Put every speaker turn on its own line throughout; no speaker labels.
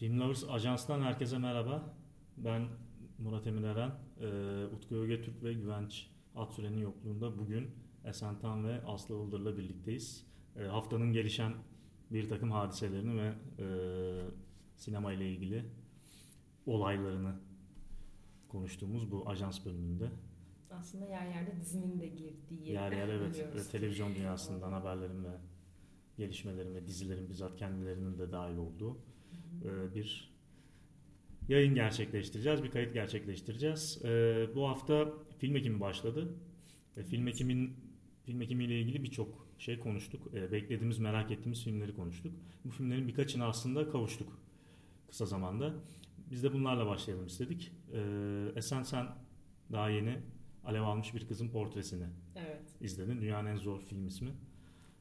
Film Lovers Ajans'tan herkese merhaba. Ben Murat Emin Eren, e, Utku Ögetürk ve Güvenç Atsüren'in yokluğunda bugün Esen Tan ve Aslı Ildır'la birlikteyiz. E, haftanın gelişen bir takım hadiselerini ve e, sinema ile ilgili olaylarını konuştuğumuz bu ajans bölümünde.
Aslında yer yerde dizinin de girdiği.
Yer yer evet ve televizyon dünyasından haberlerin ve gelişmelerin ve dizilerin bizzat kendilerinin de dahil olduğu e, bir yayın gerçekleştireceğiz, bir kayıt gerçekleştireceğiz. E, bu hafta film ekimi başladı. E, film ekimin film ekimiyle ilgili birçok şey konuştuk. E, beklediğimiz, merak ettiğimiz filmleri konuştuk. Bu filmlerin birkaçını aslında kavuştuk kısa zamanda. Biz de bunlarla başlayalım istedik. E, Esen sen daha yeni Alev almış bir kızın portresini
Evet.
izledin. Dünyanın en zor film ismi.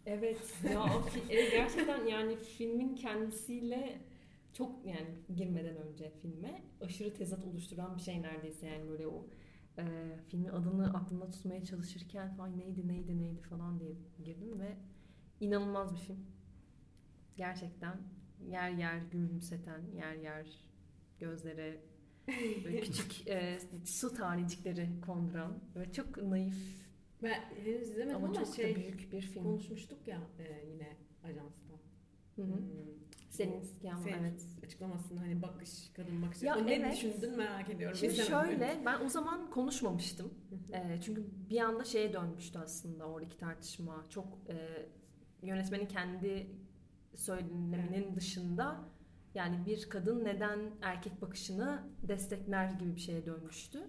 Evet. Ya o fi- e, gerçekten yani filmin kendisiyle çok yani girmeden önce filme aşırı tezat oluşturan bir şey neredeyse yani böyle o e, filmin adını aklımda tutmaya çalışırken ay neydi neydi neydi falan diye girdim ve inanılmaz bir film. Gerçekten yer yer gülümseten, yer yer gözlere böyle küçük e, su tanecikleri konduran ve çok naif
Ben henüz izlemedim
ama,
ama,
çok
şey
da büyük bir film.
konuşmuştuk ya e, yine ajansta.
Hı hı.
Hmm.
Senin ama
senin
evet.
açıklamasını hani bakış, kadın bakışı.
Ya
o ne
evet.
düşündün merak ediyorum.
Şimdi
İzlemedim.
şöyle ben o zaman konuşmamıştım. Ee, çünkü bir anda şeye dönmüştü aslında oradaki tartışma. Çok e, yönetmenin kendi söyleminin dışında yani bir kadın neden erkek bakışını destekler gibi bir şeye dönmüştü.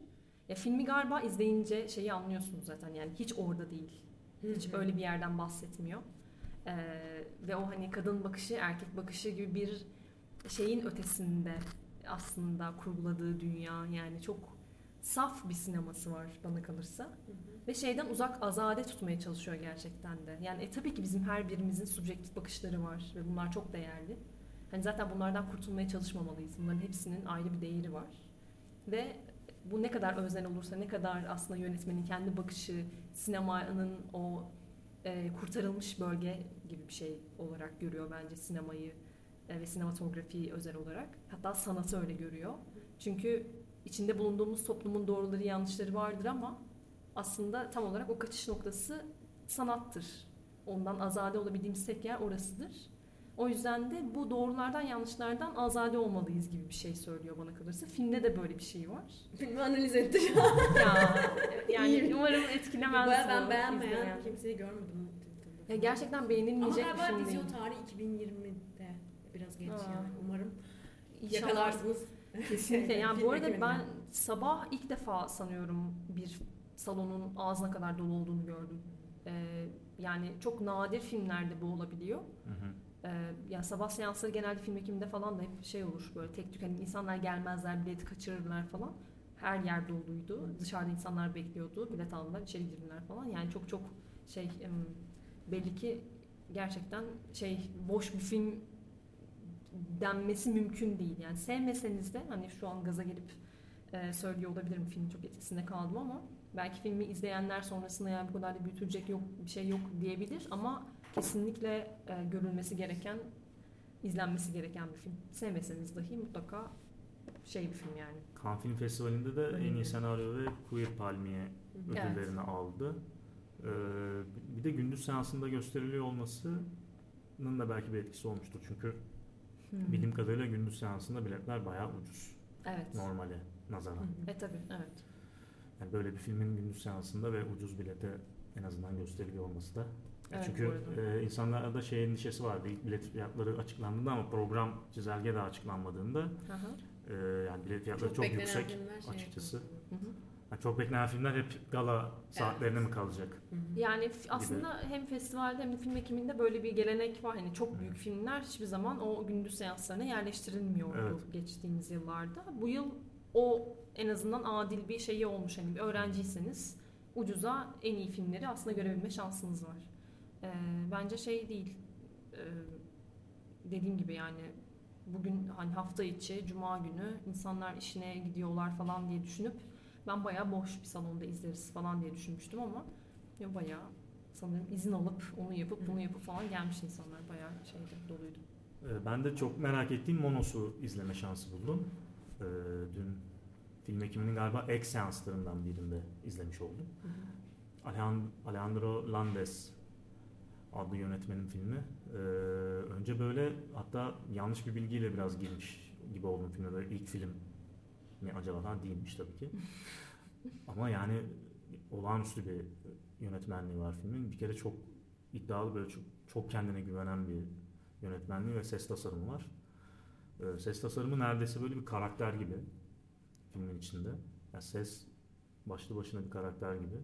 Ya filmi galiba izleyince şeyi anlıyorsunuz zaten yani hiç orada değil. Hiç öyle bir yerden bahsetmiyor. Ee, ve o hani kadın bakışı, erkek bakışı gibi bir şeyin ötesinde aslında kurguladığı dünya yani çok saf bir sineması var bana kalırsa.
Hı hı.
Ve şeyden uzak azade tutmaya çalışıyor gerçekten de. Yani e, tabii ki bizim her birimizin subjektif bakışları var ve bunlar çok değerli. Hani zaten bunlardan kurtulmaya çalışmamalıyız. Bunların hepsinin ayrı bir değeri var. Ve bu ne kadar özel olursa, ne kadar aslında yönetmenin kendi bakışı, sinemanın o e, kurtarılmış bölge gibi bir şey olarak görüyor bence sinemayı e, ve sinematografiyi özel olarak. Hatta sanatı öyle görüyor. Çünkü içinde bulunduğumuz toplumun doğruları yanlışları vardır ama aslında tam olarak o kaçış noktası sanattır. Ondan azade olabildiğimiz tek yer orasıdır. O yüzden de bu doğrulardan yanlışlardan azade olmalıyız gibi bir şey söylüyor bana kalırsa. Filmde de böyle bir şey var.
Filmi analiz etti.
ya yani
İyi.
umarım etkilemez.
Baya
bu
ben beğenmeyen
izleyen.
kimseyi görmedim.
Ya gerçekten
Ama
beğenilmeyecek bir
galiba
film değil.
vizyon tarihi 2020'de. Biraz geç
Aa.
yani. Umarım
İnşallah.
yakalarsınız.
Kesinlikle. Yani bu arada ben sabah ilk defa sanıyorum bir salonun ağzına kadar dolu olduğunu gördüm. Ee, yani çok nadir filmlerde bu olabiliyor.
Hı hı.
Ee, yani sabah seansları genelde film ekiminde falan da hep şey olur böyle tek tük hani insanlar gelmezler bileti kaçırırlar falan. Her yer doluydu. Dışarıda insanlar bekliyordu. Bilet aldılar, içeri girdiler falan. Yani çok çok şey belli ki gerçekten şey boş bir film denmesi mümkün değil. Yani sevmeseniz de hani şu an gaza gelip e, söylüyor olabilirim filmin çok etkisinde kaldım ama belki filmi izleyenler sonrasında yani bu kadar da büyütülecek yok bir şey yok diyebilir ama kesinlikle e, görülmesi gereken izlenmesi gereken bir film. Sevmeseniz dahi mutlaka şey bir film yani.
Cannes Film Festivali'nde de en iyi senaryo ve Queer Palmiye
Evet.
ödüllerini aldı. Ee, bir de gündüz seansında gösteriliyor olmasının da belki bir etkisi olmuştur. Çünkü
Hmm.
bildiğim kadarıyla gündüz seansında biletler bayağı ucuz
Evet.
normale nazaran.
E tabi evet.
Yani böyle bir filmin gündüz seansında ve ucuz bilete en azından gösteriliyor olması da.
Evet,
Çünkü e, insanlarda şey endişesi vardı. İlk bilet fiyatları açıklandığında ama program çizelge daha açıklanmadığında
Hı hı.
e, yani bilet fiyatları çok,
beklenen
yüksek
şey
açıkçası.
yapıyor.
Hı hı.
Yani çok beklenen filmler hep gala saatlerine mi kalacak?
Hı.
Yani f- aslında hem festivalde hem de film ekiminde böyle bir gelenek var. Hani çok büyük filmler hiçbir zaman o gündüz seanslarına yerleştirilmiyordu
Evet.
geçtiğimiz yıllarda. Bu yıl o en azından adil bir şeyi olmuş. Hani bir öğrenciyseniz ucuza en iyi filmleri aslında görebilme şansınız var. Ee, bence şey değil. Ee, dediğim gibi yani bugün hani hafta içi cuma günü insanlar işine gidiyorlar falan diye düşünüp ben bayağı boş bir salonda izleriz falan diye düşünmüştüm ama ya bayağı sanırım izin alıp onu yapıp bunu yapıp falan gelmiş insanlar bayağı şeyde doluydu.
Ben de çok merak ettiğim Monos'u izleme şansı buldum. Dün film ekiminin galiba ek seanslarından birinde izlemiş oldum. Alejand- Alejandro Landes adlı yönetmenin filmi. Ee, önce böyle hatta yanlış bir bilgiyle biraz girmiş gibi oldum filme. Böyle ilk film mi acaba falan değilmiş tabii ki. Ama yani olağanüstü bir yönetmenliği var filmin. Bir kere çok iddialı böyle çok, çok kendine güvenen bir yönetmenliği ve ses tasarımı var. Ee, ses tasarımı neredeyse böyle bir karakter gibi filmin içinde. Yani ses başlı başına bir karakter gibi.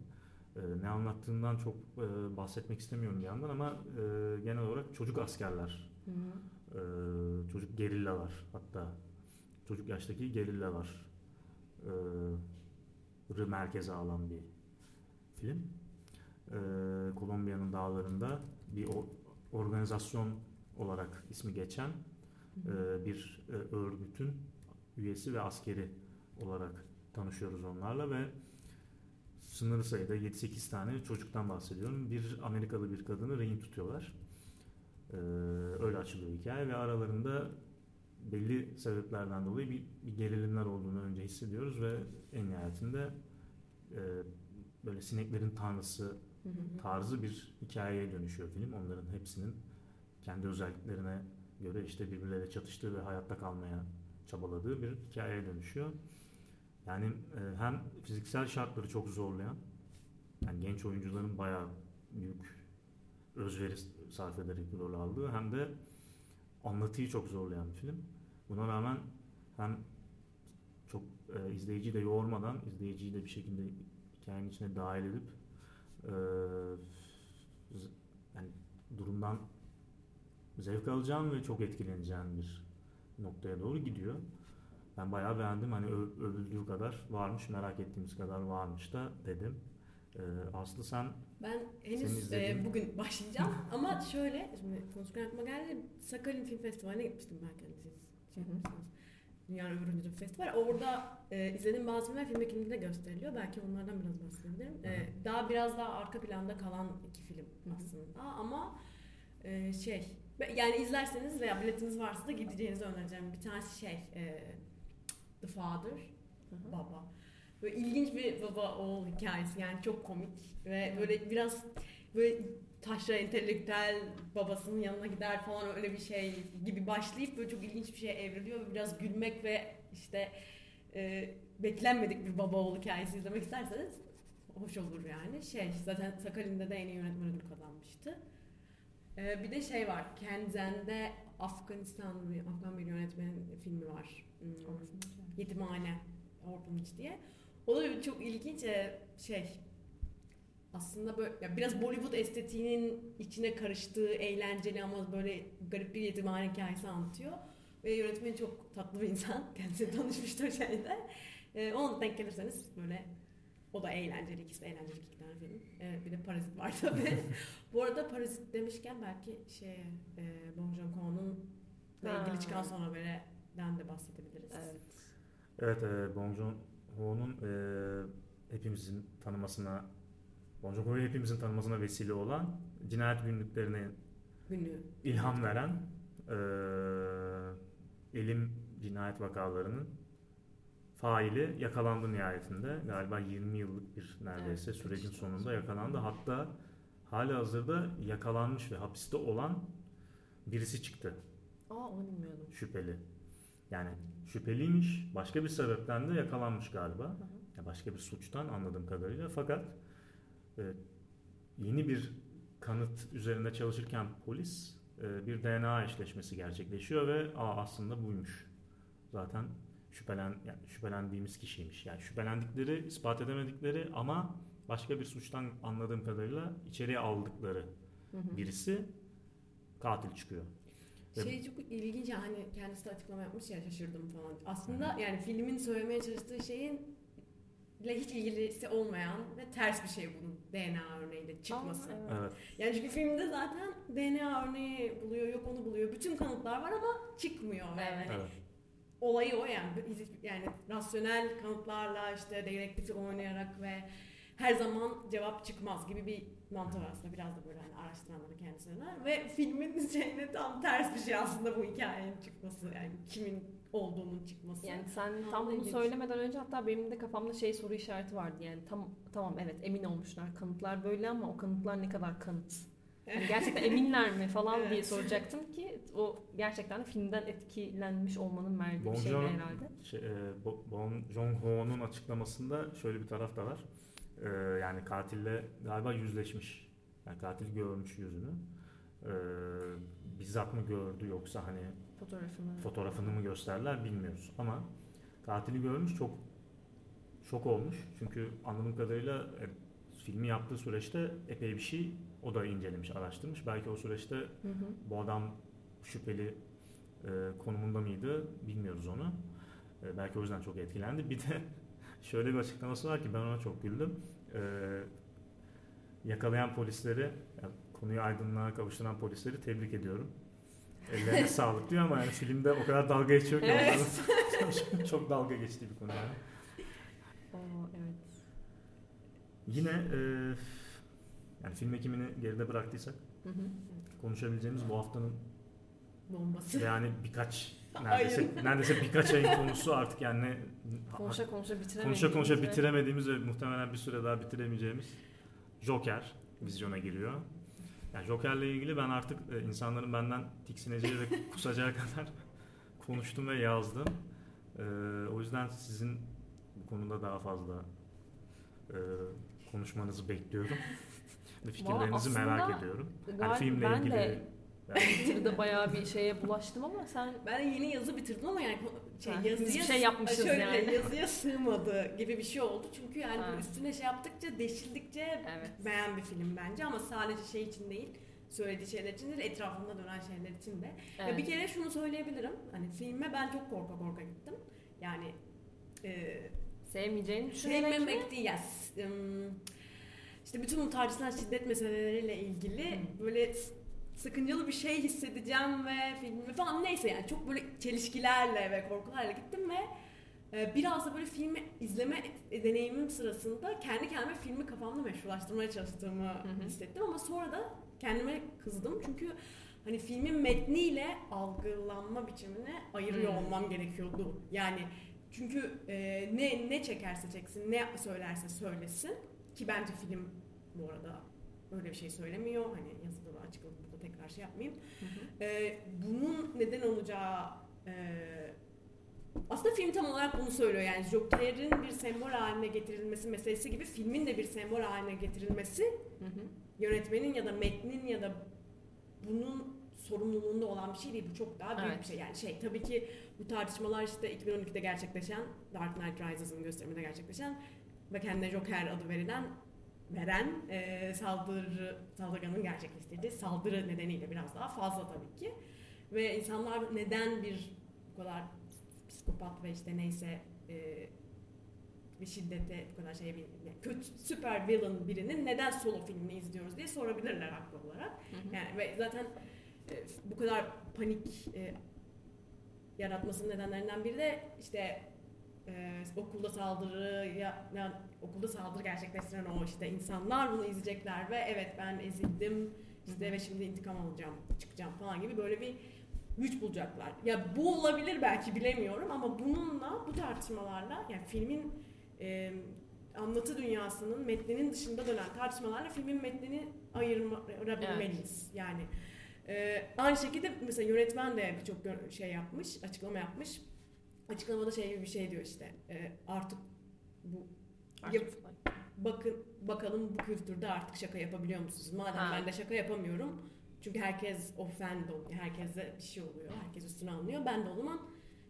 Ee, ne anlattığından çok e, bahsetmek istemiyorum bir yandan ama e, genel olarak çocuk askerler,
Hı hı.
e, çocuk gerillalar hatta çocuk yaştaki gerillalar e, merkeze alan bir film. E, Kolombiya'nın dağlarında bir o- organizasyon olarak ismi geçen e, bir e, örgütün üyesi ve askeri olarak tanışıyoruz onlarla ve sınırlı sayıda 7-8 tane çocuktan bahsediyorum. Bir Amerikalı bir kadını rehin tutuyorlar. E, öyle açılıyor hikaye ve aralarında belli sebeplerden dolayı bir, bir gerilimler olduğunu önce hissediyoruz ve en nihayetinde e, böyle sineklerin tanrısı tarzı bir hikayeye dönüşüyor film. Onların hepsinin kendi özelliklerine göre işte birbirleriyle çatıştığı ve hayatta kalmaya çabaladığı bir hikayeye dönüşüyor. Yani e, hem fiziksel şartları çok zorlayan, yani genç oyuncuların bayağı büyük özveri sarf ederek rol aldığı hem de anlatıyı çok zorlayan bir film. Buna rağmen hem çok e, izleyiciyi de yormadan izleyiciyi de bir şekilde hikayenin içine dahil edip e, yani durumdan zevk alacağım ve çok etkileneceğim bir noktaya doğru gidiyor. Ben bayağı beğendim. Hani övüldüğü kadar varmış, merak ettiğimiz kadar varmış da dedim. E, Aslı sen
Ben henüz e, bugün başlayacağım ama şöyle şimdi konuşurken aklıma geldi Sakalin Film Festivali'ne gitmiştim belki hani siz şey yapmışsınız. Dünyanın öbür bir festival. Orada e, izlediğim bazı filmler film ekiminde gösteriliyor. Belki onlardan biraz bahsedebilirim. E, daha biraz daha arka planda kalan iki film aslında ama e, şey yani izlerseniz veya biletiniz varsa da gideceğinizi önereceğim. Bir tanesi şey e, The Father
Hı hı.
baba. Böyle ilginç bir baba oğul hikayesi yani çok komik ve böyle biraz böyle taşra entelektüel babasının yanına gider falan öyle bir şey gibi başlayıp böyle çok ilginç bir şeye evriliyor ve biraz gülmek ve işte e, beklenmedik bir baba oğul hikayesi izlemek isterseniz hoş olur yani. Şey zaten Sakalin'de de en iyi yönetmen ödülü kazanmıştı. E, bir de şey var Kenzen'de Afganistan bir Afgan bir yönetmenin filmi var. Hmm, Yetimhane Orphanage diye. O da çok ilginç e, şey aslında böyle ya biraz Bollywood estetiğinin içine karıştığı eğlenceli ama böyle garip bir yetimhane hikayesi anlatıyor. Ve yönetmeni çok tatlı bir insan. Kendisi tanışmıştı o şeyde. E, ona denk gelirseniz böyle o da eğlenceli. ikisi de eğlenceli iki tane film. E, bir de Parazit var tabii. Bu arada Parazit demişken belki şey e, Bong Joon-ho'nun ilgili çıkan son haberden de bahsedebiliriz.
Evet.
Evet, e, Bong Joon-ho'nun e, hepimizin tanımasına, Bong Joon-ho'yu hepimizin tanımasına vesile olan cinayet günlüklerine
Günlüğü.
ilham veren e, elim cinayet vakalarının faili yakalandı nihayetinde. Galiba 20 yıllık bir neredeyse
Evet,
sürecin
işte.
sonunda yakalandı. Hatta hali hazırda yakalanmış ve hapiste olan birisi çıktı
Aa onu bilmiyordum.
şüpheli. Yani şüpheliymiş. Başka bir sebepten de yakalanmış galiba.
Hı
başka bir suçtan anladığım kadarıyla. Fakat e, yeni bir kanıt üzerinde çalışırken polis e, bir DNA eşleşmesi gerçekleşiyor ve Aa, aslında buymuş. Zaten şüphelen yani şüphelendiğimiz kişiymiş. Yani şüphelendikleri, ispat edemedikleri ama başka bir suçtan anladığım kadarıyla içeriye aldıkları
Hı hı.
birisi katil çıkıyor.
Şey çok ilginç yani kendisi de açıklama yapmış ya şaşırdım falan. Aslında yani filmin söylemeye çalıştığı şeyin ile hiç ilgisi olmayan ve ters bir şey bunun DNA örneğiyle çıkması.
Aa, evet.
Evet.
Yani çünkü filmde zaten DNA örneği buluyor, yok onu buluyor. Bütün kanıtlar var ama çıkmıyor. ve
Evet.
hani
Evet.
olayı o yani. Yani rasyonel kanıtlarla işte dedektif oynayarak ve her zaman cevap çıkmaz gibi bir mantığı var aslında biraz da böyle hani araştıranları kendisine ve filmin şeyine tam ters bir şey aslında bu hikayenin çıkması yani kimin olduğunun çıkması.
Yani sen tam bunu söylemeden önce hatta benim de kafamda şey soru işareti vardı yani tam tamam evet emin olmuşlar kanıtlar böyle ama o kanıtlar ne kadar kanıt? Yani gerçekten eminler mi falan diye
Evet.
soracaktım ki o gerçekten de filmden etkilenmiş olmanın verdiği şeydi
Joon-
herhalde.
Şey, e, Bo- Bong Joon-ho'nun açıklamasında şöyle bir taraf da var. E, yani katille galiba yüzleşmiş. Yani katil görmüş yüzünü. E, bizzat mı gördü yoksa hani
Fotoğrafını.
fotoğrafını mı gösterdiler bilmiyoruz. Ama katili görmüş çok şok olmuş. Çünkü anladığım kadarıyla e, filmi yaptığı süreçte epey bir şey o da incelemiş, araştırmış. Belki o süreçte
Hı hı.
bu adam şüpheli e, konumunda mıydı bilmiyoruz onu. E, belki o yüzden çok etkilendi. Bir de şöyle bir açıklaması var ki ben ona çok güldüm. E, yakalayan polisleri, yani konuyu aydınlığa kavuşturan polisleri tebrik ediyorum. Ellerine sağlık diyor ama yani filmde o kadar dalga geçiyor ki
Evet.
çok dalga geçtiği bir konu yani.
Oo, evet.
Yine e, yani film ekimini geride bıraktıysak
Hı hı.
konuşabileceğimiz bu haftanın
Bombası.
Yani birkaç neredeyse
Ayın.
neredeyse birkaç ayın konusu artık yani
Konuşa konuşa bitiremediğimiz.
konuşa konuşa
ve-
bitiremediğimiz ve muhtemelen bir süre daha bitiremeyeceğimiz Joker vizyona giriyor. Yani Joker'le ilgili ben artık e, insanların benden tiksineceği ve kusacağı kadar konuştum ve yazdım. E, o yüzden sizin bu konuda daha fazla e, konuşmanızı bekliyorum. Ve fikirlerinizi merak ediyorum. Yani filmle
ben
ilgili
de
yani
Twitter'da bayağı bir şeye bulaştım ama sen
Ben yeni yazı bitirdim ama yani şey,
Ha,
yazıya,
bir şey yapmışız
şöyle,
yani.
yazıya sığmadı gibi bir şey oldu. Çünkü yani
Ha.
üstüne şey yaptıkça, deşildikçe
evet.
beğen bir film bence ama sadece şey için değil, söylediği şeyler için değil, etrafında dönen şeyler için de. Ya
evet.
bir kere şunu söyleyebilirim. Hani filme ben çok korka korka gittim. Yani e,
sevmeyeceğini düşünerek
sevmemek değil ya. işte bütün bu tartışılan şiddet meseleleriyle ilgili
Hı.
böyle sakıncalı bir şey hissedeceğim ve filmi falan neyse yani çok böyle çelişkilerle ve korkularla gittim ve e, biraz da böyle filmi izleme deneyimim sırasında kendi kendime filmi kafamda meşrulaştırmaya çalıştığımı
hı.
hissettim ama sonra da kendime kızdım çünkü hani filmin metniyle algılanma biçimini ayırıyor olmam gerekiyordu. Yani çünkü e, ne ne çekerse çeksin, ne söylerse söylesin ki bence film bu arada öyle bir şey söylemiyor. Hani yazıda da burada tekrar şey yapmayayım.
Hı hı.
E, bunun neden olacağı e, aslında film tam olarak bunu söylüyor. Yani Joker'in bir sembol haline getirilmesi meselesi gibi filmin de bir sembol haline getirilmesi
Hı hı.
yönetmenin ya da metnin ya da bunun sorumluluğunda olan bir şey değil. Bu çok daha büyük
Evet.
bir şey. Yani şey tabii ki bu tartışmalar işte 2012'de gerçekleşen Dark Knight Rises'ın gösteriminde gerçekleşen ve kendine Joker adı verilen veren e, saldırı saldırganın gerçekleştirdiği saldırı nedeniyle biraz daha fazla tabii ki. Ve insanlar neden bir bu kadar psikopat ve işte neyse e, bir şiddete bu kadar bir yani kötü süper villain birinin neden solo filmini izliyoruz diye sorabilirler haklı olarak.
Hı hı.
Yani ve zaten e, bu kadar panik e, yaratmasının nedenlerinden biri de işte e, okulda saldırı ya, ya- okulda saldırı gerçekleştiren o işte insanlar bunu izleyecekler ve evet ben ezildim işte ve şimdi intikam alacağım çıkacağım falan gibi böyle bir güç bulacaklar. Ya bu olabilir belki bilemiyorum ama bununla bu tartışmalarla yani filmin e, anlatı dünyasının metninin dışında dönen tartışmalarla filmin metnini ayırabilmeliyiz. Yani e, aynı şekilde mesela yönetmen de birçok şey yapmış, açıklama yapmış. Açıklamada şey gibi bir şey diyor işte e, artık bu
Artık
Yap- bakın bakalım bu kültürde artık şaka yapabiliyor musunuz? Madem
Ha.
ben de şaka yapamıyorum. Çünkü herkes offend oluyor. Herkese bir şey oluyor. Herkes üstüne alınıyor. Ben de o zaman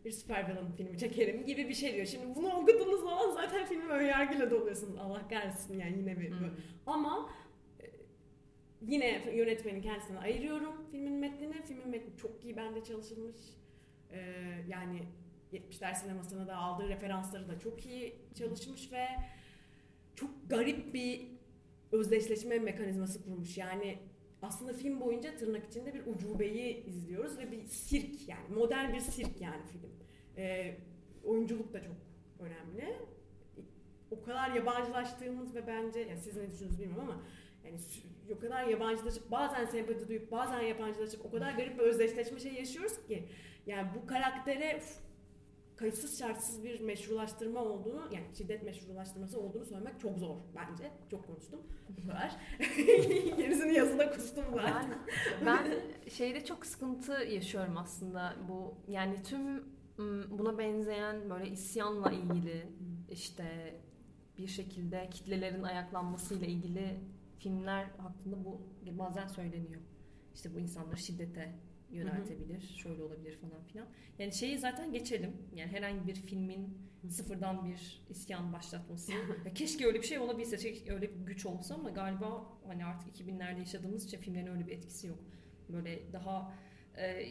bir süper villain filmi çekerim gibi bir şey diyor. Şimdi bunu okuduğunuz zaman zaten filmi önyargıyla doluyorsunuz. Allah kahretsin yani yine bir.
Hı.
Ama e, yine yönetmenin kendisine ayırıyorum filmin metnini. Filmin metni çok iyi bende çalışılmış. E, yani 70'ler sinemasına da aldığı referansları da çok iyi çalışmış ve çok garip bir özdeşleşme mekanizması kurmuş. Yani aslında film boyunca tırnak içinde bir ucubeyi izliyoruz ve bir sirk yani modern bir sirk yani film. Ee, oyunculuk da çok önemli. O kadar yabancılaştığımız ve bence ya siz ne düşünüyorsunuz bilmiyorum ama
Yani o kadar yabancılaşıp bazen sempati duyup bazen yabancılaşıp o kadar garip bir özdeşleşme şey yaşıyoruz ki yani bu karaktere kayıtsız şartsız bir meşrulaştırma olduğunu yani şiddet meşrulaştırması olduğunu söylemek çok zor bence. Çok konuştum. Bu kadar. Gerisini yazıda kustum ben.
Ben, ben şeyde çok sıkıntı yaşıyorum aslında bu yani tüm buna benzeyen böyle isyanla ilgili işte bir şekilde kitlelerin ayaklanmasıyla ilgili filmler hakkında bu bazen söyleniyor. İşte bu insanları şiddete yöneltebilir, şöyle olabilir falan filan. Yani şeyi zaten geçelim. Yani herhangi bir filmin sıfırdan bir isyan başlatması. Ya keşke öyle bir şey olabilse, öyle bir güç olsa ama galiba hani artık 2000'lerde yaşadığımız için filmlerin öyle bir etkisi yok. Böyle daha e,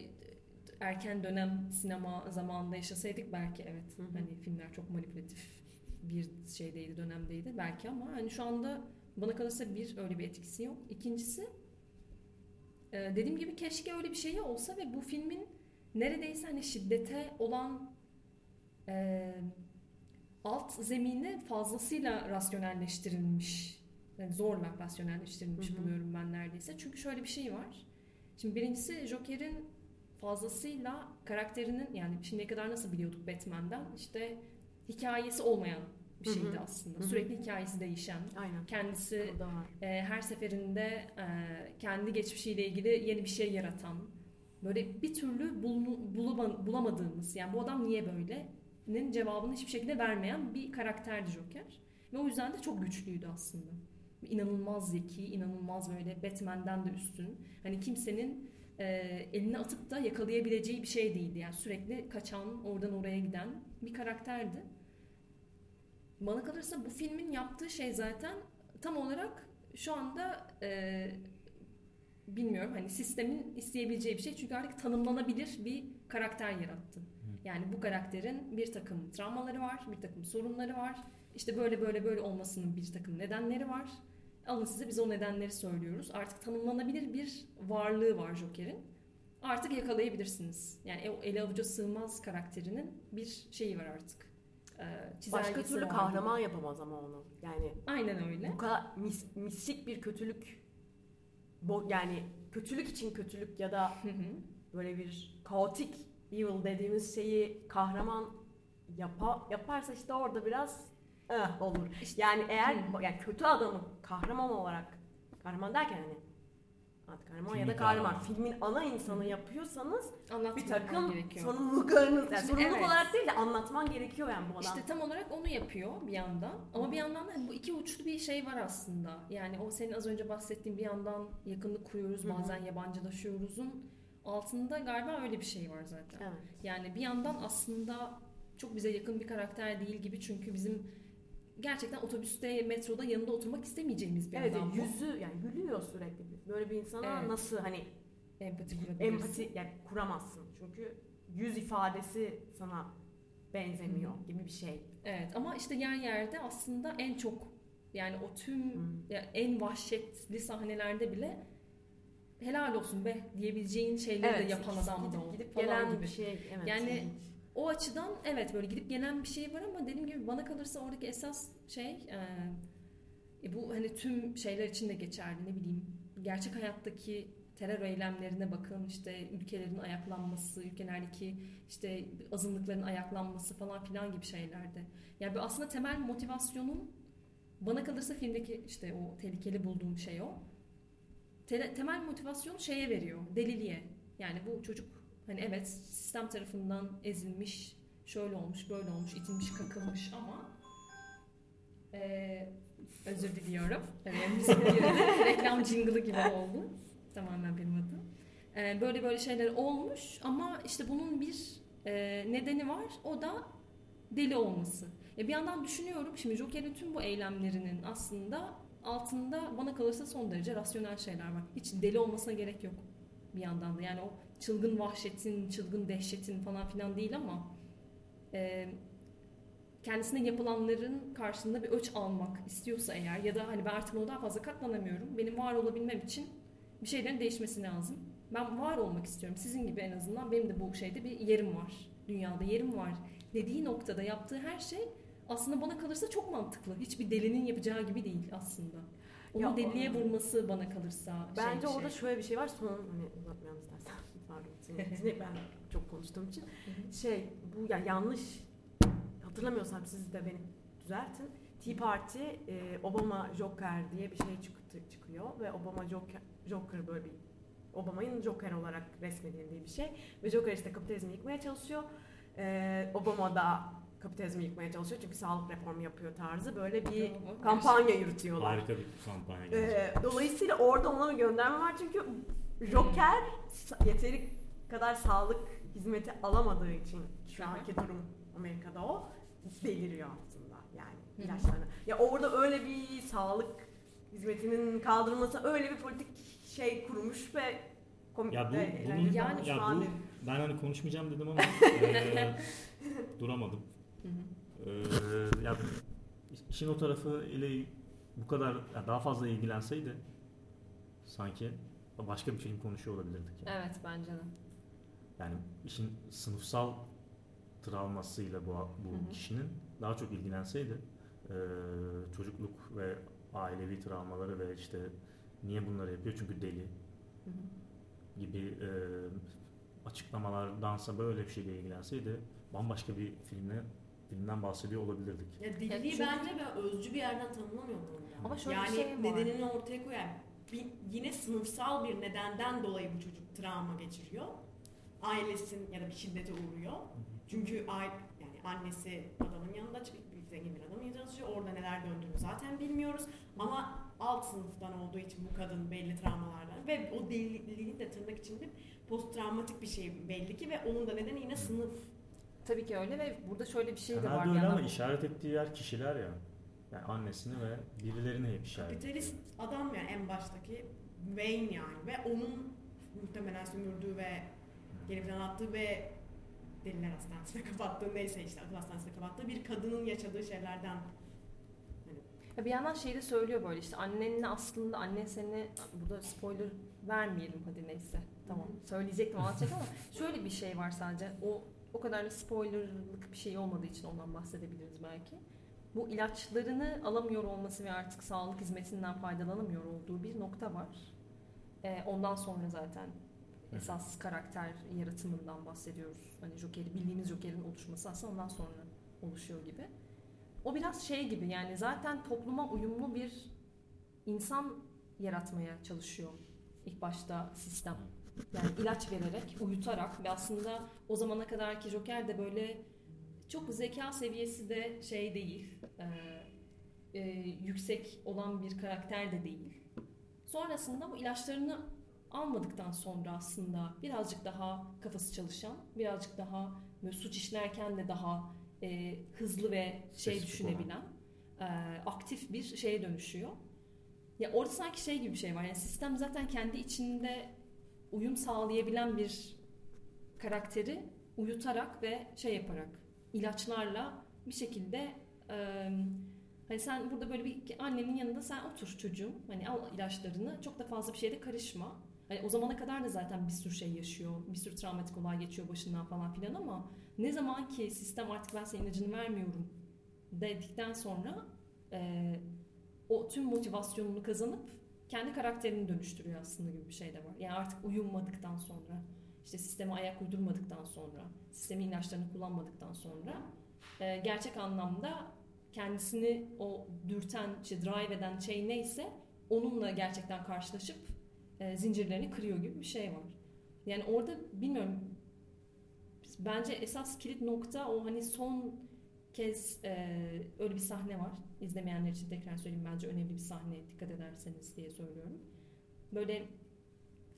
erken dönem sinema zamanında yaşasaydık belki evet.
Hı hı.
Hani filmler çok manipülatif bir şeydeydi, dönemdeydi belki ama hani şu anda bana kalırsa bir öyle bir etkisi yok. İkincisi e, dediğim gibi keşke öyle bir şey olsa ve bu filmin neredeyse hani şiddete olan e, alt zemini fazlasıyla rasyonelleştirilmiş. Yani zorla rasyonelleştirilmiş buluyorum ben neredeyse. Çünkü şöyle bir şey var. Şimdi birincisi Joker'in fazlasıyla karakterinin yani şimdiye kadar nasıl biliyorduk Batman'den işte hikayesi olmayan bir şeydi aslında. Sürekli hikayesi değişen,
Aynen.
kendisi e, her seferinde e, kendi geçmişiyle ilgili yeni bir şey yaratan, böyle bir türlü bul- bulama- bulamadığımız, yani bu adam niye böyle'nin cevabını hiçbir şekilde vermeyen bir karakterdi Joker. Ve o yüzden de çok güçlüydü aslında. İnanılmaz zeki, inanılmaz böyle Batman'den de üstün. Hani kimsenin e, eline atıp da yakalayabileceği bir şey değildi. Yani sürekli kaçan, oradan oraya giden bir karakterdi. Bana kalırsa bu filmin yaptığı şey zaten tam olarak şu anda e, bilmiyorum hani sistemin isteyebileceği bir şey çünkü artık tanımlanabilir bir karakter yarattı. Yani bu karakterin bir takım travmaları var, bir takım sorunları var. İşte böyle böyle böyle olmasının bir takım nedenleri var. Alın size biz o nedenleri söylüyoruz. Artık tanımlanabilir bir varlığı var Joker'in. Artık yakalayabilirsiniz. Yani ele avuca sığmaz karakterinin bir şeyi var artık.
Başka
çizelgesi
türlü
var
kahraman yapamaz ama onu. Yani
Aynen öyle.
bu kadar mis, mistik bir kötülük bo- yani kötülük için kötülük ya da
Hı hı.
böyle bir kaotik evil dediğimiz şeyi kahraman yapa, yaparsa işte orada biraz eh olur.
İşte-
Yani eğer yani kötü adamı kahraman olarak kahraman derken hani anti kahraman ya da kahraman filmin ana insanı yapıyorsanız
Anlatman
bir takım
gerekiyor.
sorumluluklarınız yani sorumluluk
evet.
olarak değil de anlatman gerekiyor yani bu adam.
İşte tam olarak onu yapıyor bir yandan. Ama bir yandan da hani bu iki uçlu bir şey var aslında. Yani o senin az önce bahsettiğin bir yandan yakınlık kuruyoruz, bazen yabancılaşıyoruzun altında galiba öyle bir şey var zaten.
Evet.
Yani bir yandan aslında çok bize yakın bir karakter değil gibi çünkü bizim gerçekten otobüste, metroda yanında oturmak istemeyeceğimiz bir
Evet
adam bu.
yüzü yani gülüyor sürekli. Böyle bir insana
Evet.
nasıl hani
Empati kurabilirsin.
empati yani kuramazsın. Çünkü yüz ifadesi sana benzemiyor gibi bir şey.
Evet ama işte yer yerde aslında en çok yani o tüm
Hmm.
ya en vahşetli sahnelerde bile helal olsun be diyebileceğin şeyleri de yapan adam da
gidip, gidip gelen
gibi.
bir şey. Evet,
Yani-
ilginç.
O açıdan evet böyle gidip gelen bir şey var ama dediğim gibi bana kalırsa oradaki esas şey e, e, bu hani tüm şeyler için de geçerli ne bileyim gerçek hayattaki terör eylemlerine bakın işte ülkelerin ayaklanması, ülkelerdeki işte azınlıkların ayaklanması falan filan gibi şeylerde. Yani bu aslında temel motivasyonun bana kalırsa filmdeki işte o tehlikeli bulduğum şey o. Te- temel motivasyon şeye veriyor, deliliğe. Yani bu çocuk hani evet sistem tarafından ezilmiş, şöyle olmuş, böyle olmuş, itilmiş, kakılmış ama eee, özür diliyorum. Reklam jingle'ı gibi oldu. Tamamen benim adım. Eee, böyle böyle şeyler olmuş ama işte bunun bir eee, nedeni var. O da deli olması. Ya bir yandan düşünüyorum şimdi Joker'in tüm bu eylemlerinin aslında altında bana kalırsa son derece rasyonel şeyler var. Hiç deli olmasına gerek yok bir yandan da. Yani o çılgın vahşetin, çılgın dehşetin falan filan değil ama e, kendisine yapılanların karşılığında bir öç almak istiyorsa eğer ya da hani ben artık daha fazla katlanamıyorum. Benim var olabilmem için bir şeylerin değişmesi lazım. Ben var olmak istiyorum. Sizin gibi en azından benim de bu şeyde bir yerim var. Dünyada yerim var dediği noktada yaptığı her şey aslında bana kalırsa çok mantıklı. Hiçbir delinin yapacağı gibi değil aslında. onu
Ya,
deliye
o-
vurması bana kalırsa şey
Bence
bir
orada
şey.
şöyle bir şey var. Son hani uzatmayalım istersen. Seni ben çok konuştuğum için. Şey bu ya yanlış hatırlamıyorsam siz de beni düzeltin. Tea Party e, Obama Joker diye bir şey çıktı, çıkıyor ve Obama Joker, Joker böyle bir Obama'nın Joker olarak resmedildiği bir şey ve Joker işte kapitalizmi yıkmaya çalışıyor. E, Obama da kapitalizmi yıkmaya çalışıyor çünkü sağlık reformu yapıyor tarzı böyle bir kampanya yürütüyorlar.
Harika bir kampanya.
Ee, dolayısıyla orada ona bir gönderme var çünkü Joker yeteri kadar sağlık hizmeti alamadığı için şu anki durum Amerika'da o beliriyor aslında yani ilaçlarına. Ya orada öyle bir sağlık hizmetinin kaldırılması öyle bir politik şey kurmuş ve komik
Ya bu-
de
bunun-
Yani
ya bu-. Ben hani konuşmayacağım dedim ama e, duramadım.
Hı hı.
Ee, ya işin o tarafı ile bu kadar ya daha fazla ilgilenseydi sanki başka bir film konuşuyor olabilirdik. Yani,
Evet bence de.
Yani işin sınıfsal travmasıyla bu, bu
Hı hı.
kişinin daha çok ilgilenseydi e, çocukluk ve ailevi travmaları ve işte niye bunları yapıyor çünkü deli
Hı hı.
gibi e, açıklamalardansa böyle bir şeyle ilgilenseydi bambaşka bir filmle filmden bahsediyor olabilirdik.
Ya deliliği
çünkü-
bence ben özcü bir yerden tanımlamıyorum onu.
Ama şöyle
yani
bir şey var.
nedenini ortaya koyan bir, yine sınıfsal bir nedenden dolayı bu çocuk travma geçiriyor. Ailesin ya da bir şiddete uğruyor. Çünkü aile, yani annesi adamın yanında çıkıp bir zengin bir adamın yanında çalışıyor. Orada neler döndüğünü zaten bilmiyoruz. Ama alt sınıftan olduğu için bu kadın belli travmalardan ve o deliliğin de tırnak içinde post travmatik bir şey belli ki ve onun da nedeni yine sınıf.
Tabii ki öyle ve burada şöyle bir şey de var.
Temelde öyle ama
yandan.
işaret ettiği yer kişiler ya. Yani annesini ve birilerini hep işaret ediyor.
Kapitalist adam yani en baştaki Wayne yani ve onun muhtemelen sömürdüğü ve geri plan attığı ve deliler hastanesine kapattığı neyse işte akıl hastanesine kapattığı bir kadının yaşadığı şeylerden
Ya bir yandan şey de söylüyor böyle işte annenle aslında annen seni burada spoiler vermeyelim hadi neyse tamam söyleyecektim anlatacak ama şöyle bir şey var sadece o o kadar da spoilerlık bir şey olmadığı için ondan bahsedebiliriz belki. Bu ilaçlarını alamıyor olması ve artık sağlık hizmetinden faydalanamıyor olduğu bir nokta var. Ee, ondan sonra zaten
Hı.
esas karakter yaratımından bahsediyoruz. Hani Joker'i bildiğimiz Joker'in oluşması aslında ondan sonra oluşuyor gibi. O biraz şey gibi yani zaten topluma uyumlu bir insan yaratmaya çalışıyor ilk başta sistem. Yani ilaç vererek, uyutarak ve aslında o zamana kadarki Joker de böyle çok zeka seviyesi de şey değil, e, e, yüksek olan bir karakter de değil. Sonrasında bu ilaçlarını almadıktan sonra aslında birazcık daha kafası çalışan, birazcık daha böyle suç işlerken de daha e, hızlı ve şey
Spesifik
düşünebilen, e, aktif bir şeye dönüşüyor. Ya orada sanki şey gibi bir şey var. Yani sistem zaten kendi içinde uyum sağlayabilen bir karakteri uyutarak ve şey yaparak ilaçlarla bir şekilde e, hani sen burada böyle bir annenin yanında sen otur çocuğum hani al ilaçlarını çok da fazla bir şeyde karışma. Hani o zamana kadar da zaten bir sürü şey yaşıyor. Bir sürü travmatik olay geçiyor başından falan filan ama ne zaman ki sistem artık ben senin ilacını vermiyorum dedikten sonra e, o tüm motivasyonunu kazanıp kendi karakterini dönüştürüyor aslında gibi bir şey de var. Yani artık uyumadıktan sonra, işte sisteme ayak uydurmadıktan sonra, sistemin ilaçlarını kullanmadıktan sonra e, gerçek anlamda kendisini o dürten, işte drive eden şey neyse onunla gerçekten karşılaşıp e, zincirlerini kırıyor gibi bir şey var. Yani orada bilmiyorum bence esas kilit nokta o hani son kez e, öyle bir sahne var. İzlemeyenler için tekrar söyleyeyim bence önemli bir sahne dikkat ederseniz diye söylüyorum. Böyle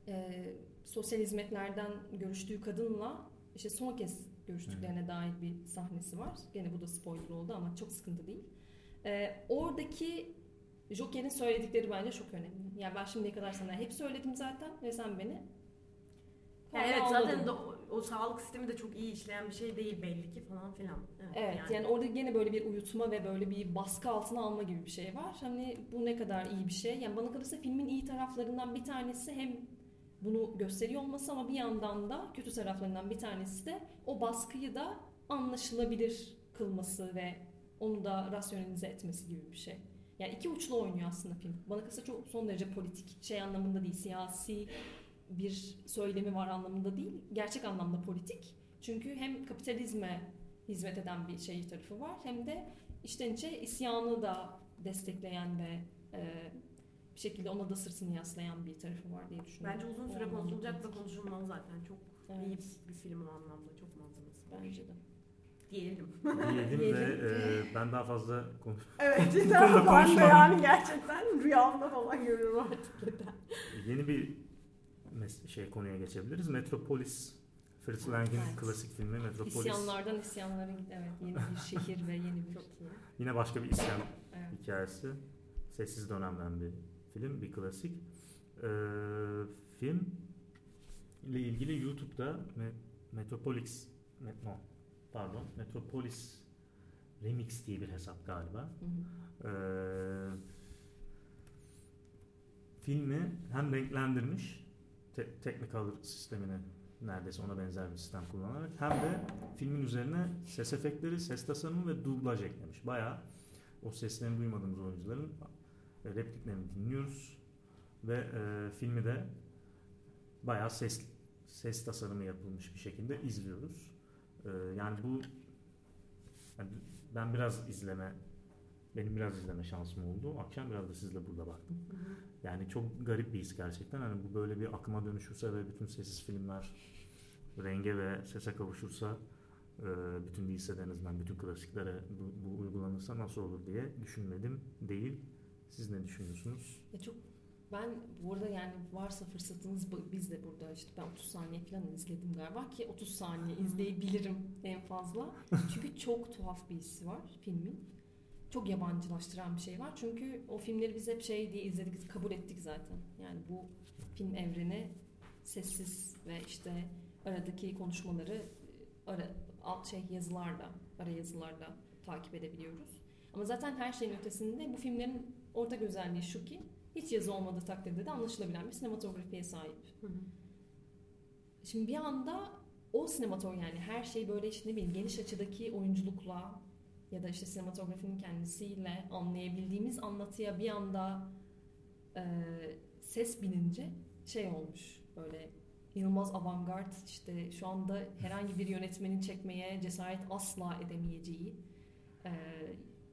e, sosyal hizmetlerden görüştüğü kadınla işte son kez görüştüklerine dair bir sahnesi var. Gene bu da spoiler oldu ama çok sıkıntı değil. E, oradaki Joker'in söyledikleri bence çok önemli. Yani ben şimdiye kadar sana hep söyledim zaten ve sen beni
Yani evet
anladın.
zaten de o, o sağlık sistemi de çok iyi işleyen bir şey değil belli ki falan filan.
Evet yani. orada gene böyle bir uyutma ve böyle bir baskı altına alma gibi bir şey var. Hani bu ne kadar iyi bir şey. Yani bana kalırsa filmin iyi taraflarından bir tanesi hem bunu gösteriyor olması ama bir yandan da kötü taraflarından bir tanesi de o baskıyı da anlaşılabilir kılması ve onu da rasyonelize etmesi gibi bir şey. Yani iki uçlu oynuyor aslında film. Bana kalırsa çok son derece politik şey anlamında değil, siyasi bir söylemi var anlamında değil. Gerçek anlamda politik. Çünkü hem kapitalizme hizmet eden bir şey tarafı var hem de içten içe isyanı da destekleyen ve e, bir şekilde ona da sırtını yaslayan bir tarafı var diye düşünüyorum.
Bence uzun süre konuşulacak
politik.
konuşulmalı zaten. Çok iyi
Evet,
bir film o anlamda. Çok malzemesi
bence de.
Diyelim.
Diyelim ve e, ben daha fazla konuş
Evet cidden ben de
konuşmam.
yani gerçekten rüyamda falan görüyorum artık yeter.
Yeni bir mes- şey konuya geçebiliriz. Metropolis. Fritz Lang'in
Evet.
klasik filmi Metropolis.
İsyanlardan isyanların evet yeni bir şehir ve yeni bir
Çok iyi.
Yine başka bir isyan
evet.
hikayesi. Sessiz dönemden bir film, bir klasik. Ee, film ile ilgili YouTube'da Me- Metropolis Me- no, pardon Metropolis Remix diye bir hesap galiba.
Hı hı.
Ee, filmi hem renklendirmiş te- Technicolor sistemini neredeyse ona benzer bir sistem kullanarak hem de filmin üzerine ses efektleri, ses tasarımı ve dublaj eklemiş. Bayağı o seslerini duymadığımız oyuncuların repliklerini dinliyoruz ve e, filmi de bayağı ses ses tasarımı yapılmış bir şekilde izliyoruz. E, yani bu yani ben biraz izleme benim biraz izleme şansım oldu. Akşam biraz da sizle burada baktım. Yani çok garip bir his gerçekten. Hani bu böyle bir akıma dönüşürse ve bütün sessiz filmler renge ve sese kavuşursa e, bütün değilse de en azından bütün klasiklere bu, bu uygulanırsa nasıl olur diye düşünmedim değil. Siz ne düşünüyorsunuz?
Ya çok ben bu arada yani varsa fırsatınız biz de burada işte ben 30 saniye falan izledim galiba ki 30 saniye izleyebilirim en fazla. Çünkü çok tuhaf bir hissi var filmin. Çok yabancılaştıran bir şey var. Çünkü o filmleri biz hep şey diye izledik, kabul ettik zaten. Yani bu film evreni sessiz ve işte aradaki konuşmaları ara, alt şey yazılarla, ara yazılarla takip edebiliyoruz. Ama zaten her şeyin ötesinde bu filmlerin ortak özelliği şu ki hiç yazı olmadığı takdirde de anlaşılabilen bir sinematografiye sahip.
Hı hı.
Şimdi bir anda o sinematog yani her şey böyle işte ne bileyim geniş açıdaki oyunculukla ya da işte sinematografinin kendisiyle anlayabildiğimiz anlatıya bir anda e, ses binince şey olmuş böyle inanılmaz avantgard işte şu anda herhangi bir yönetmenin çekmeye cesaret asla edemeyeceği e,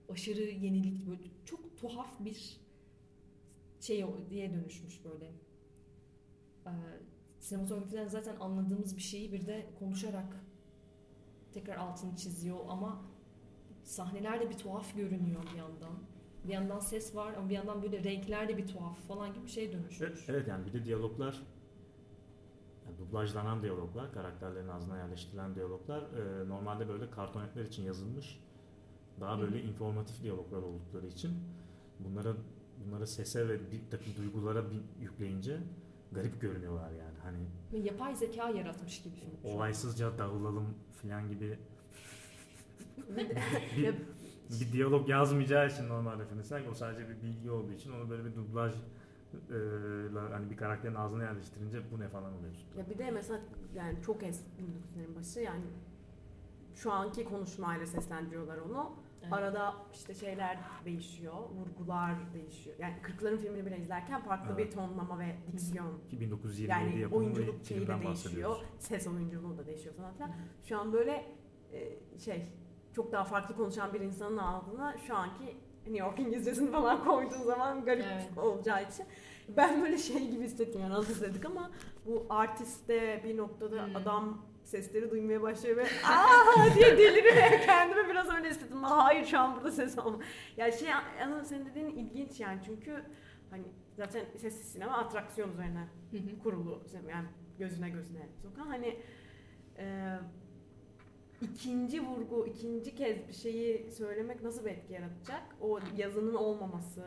aşırı yenilik böyle çok tuhaf bir şey diye dönüşmüş böyle. E, sinematografiden zaten anladığımız bir şeyi bir de konuşarak tekrar altını çiziyor ama sahneler de bir tuhaf görünüyor bir yandan. Bir yandan ses var ama bir yandan böyle renkler de bir tuhaf falan gibi bir şeye dönüşmüş.
Evet, evet yani bir de diyaloglar yani dublajlanan diyaloglar, karakterlerin ağzına yerleştirilen diyaloglar e, normalde böyle kartonetler için yazılmış. Daha böyle informatif diyaloglar oldukları için bunlara bunları sese ve bir takım duygulara bir yükleyince garip görünüyorlar yani. Hani
Ve yapay zeka yaratmış gibi film.
olaysızca dağılalım falan gibi bir, bir diyalog yazmayacağı için normalde film sanki o sadece bir bilgi olduğu için onu böyle bir dublaj e, hani bir karakterin ağzına yerleştirince bu ne falan oluyorsun.
Ya bir de mesela yani çok eski 1900'lerin başı yani şu anki konuşmayla seslendiriyorlar onu.
Evet.
Arada işte şeyler değişiyor, vurgular değişiyor. Yani 40'ların filmini bile izlerken farklı
Evet.
bir tonlama ve diksiyon.
Ki 1927
Yani
yapımı
oyunculuk şeyi de değişiyor, ses oyunculuğu da değişiyor falan filan. Şu an böyle e, şey çok daha farklı konuşan bir insanın ağzına şu anki New York İngilizcesini falan koyduğun zaman garip
Evet.
olacağı için ben böyle şey gibi hissettim yani az izledik ama bu artiste bir noktada
Hmm.
adam sesleri duymaya başlıyor ve aa diye deliriyor kendimi biraz öyle hissettim. Hayır şu an burada ses olma. Yani şey ama senin dediğin ilginç yani çünkü hani zaten sessiz sinema atraksiyon üzerine
Hı hı.
kurulu yani gözüne gözüne sokan hani e, ikinci vurgu ikinci kez bir şeyi söylemek nasıl bir etki yaratacak o yazının olmaması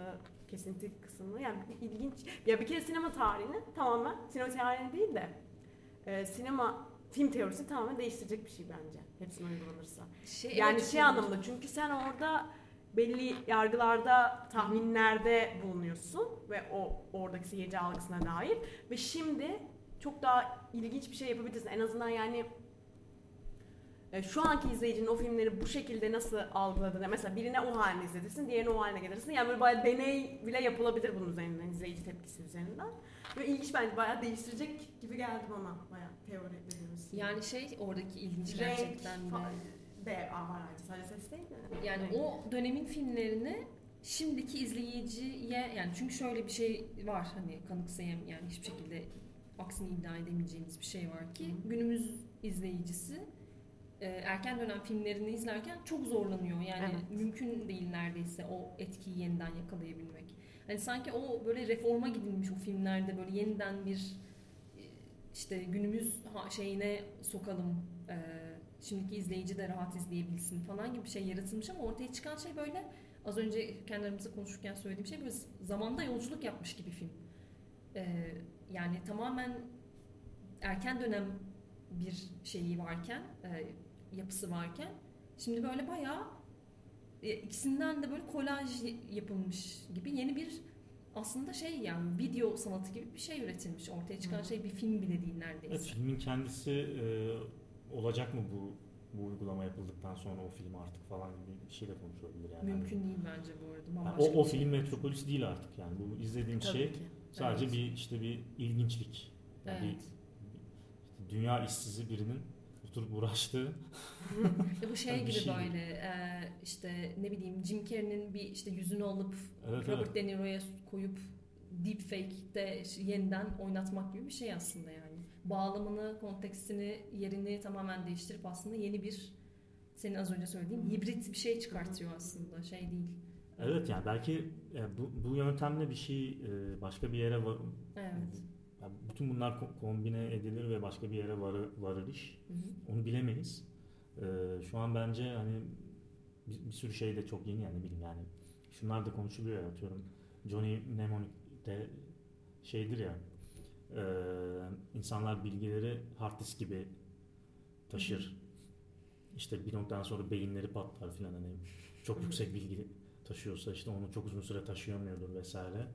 kesinti kısmı yani ilginç ya bir kere sinema tarihini tamamen sinema tarihini değil de e, sinema film teorisi tamamen değiştirecek bir şey bence hepsine uygulanırsa
Şey,
yani
evet,
şey
şey-
anlamında çünkü sen orada belli yargılarda, tahminlerde bulunuyorsun ve o oradaki seyirci algısına dair ve şimdi çok daha ilginç bir şey yapabilirsin. En azından yani e, şu anki izleyicinin o filmleri bu şekilde nasıl algıladığını mesela birine o halini izletirsin, diğerine o haline gelirsin. Yani böyle bayağı deney bile yapılabilir bunun üzerinden, izleyici tepkisi üzerinden. Böyle ilginç bence bayağı değiştirecek gibi geldi bana bayağı teori dediğimiz.
Yani şey oradaki ilginç
Renk
gerçekten de.
de var sadece ses değil de.
Yani
Renk.
o dönemin filmlerini şimdiki izleyiciye yani çünkü şöyle bir şey var hani kanıksayam yani hiçbir şekilde aksini iddia edemeyeceğimiz bir şey var ki
Hı.
günümüz izleyicisi erken dönem filmlerini izlerken çok zorlanıyor. Yani
Evet.
mümkün değil neredeyse o etkiyi yeniden yakalayabilmek. Hani sanki o böyle reforma gidilmiş o filmlerde böyle yeniden bir e, işte günümüz şeyine sokalım. e, şimdiki izleyici de rahat izleyebilsin falan gibi bir şey yaratılmış ama ortaya çıkan şey böyle az önce kendi aramızda konuşurken söylediğim şey böyle zamanda yolculuk yapmış gibi film. E, yani tamamen erken dönem bir şeyi varken, e, yapısı varken şimdi böyle bayağı e, ikisinden de böyle kolaj yapılmış gibi yeni bir aslında şey yani video sanatı gibi bir şey üretilmiş. Ortaya çıkan
Hı.
şey bir film bile değil neredeyse.
Evet, filmin kendisi e, olacak mı bu bu uygulama yapıldıktan sonra o film artık falan gibi bir şey de konuşulabilir yani.
Mümkün değil bence bu arada.
Yani o, o
bir şey.
film Metropolis değil artık yani bu izlediğim
Tabii
şey
ki.
sadece
Evet.
bir işte bir ilginçlik. Yani bir-
Evet.
işte dünya işsizi birinin oturup uğraştığı
Ya bu şey gibi
şey
böyle e, işte ne bileyim Jim Carrey'nin bir işte yüzünü alıp
evet,
Robert
evet.
De Niro'ya koyup deepfake'de yeniden oynatmak gibi bir şey aslında yani. Bağlamını, kontekstini, yerini tamamen değiştirip aslında yeni bir senin az önce söylediğin hibrit bir şey çıkartıyor aslında. Şey değil.
Evet yani belki e, bu, bu yöntemle bir şey e, başka bir yere va-
Evet.
Bütün bunlar ko- kombine edilir ve başka bir yere varı, varır iş.
Hı hı.
Onu bilemeyiz. E, şu an bence hani bir, bir sürü şey de çok yeni yani bileyim yani şunlar da konuşuluyor ya atıyorum Johnny Mnemonic'te şeydir ya e, insanlar bilgileri hard disk gibi taşır. İşte bir noktadan sonra beyinleri patlar filan hani çok yüksek bilgi taşıyorsa işte onu çok uzun süre taşıyamıyordur vesaire.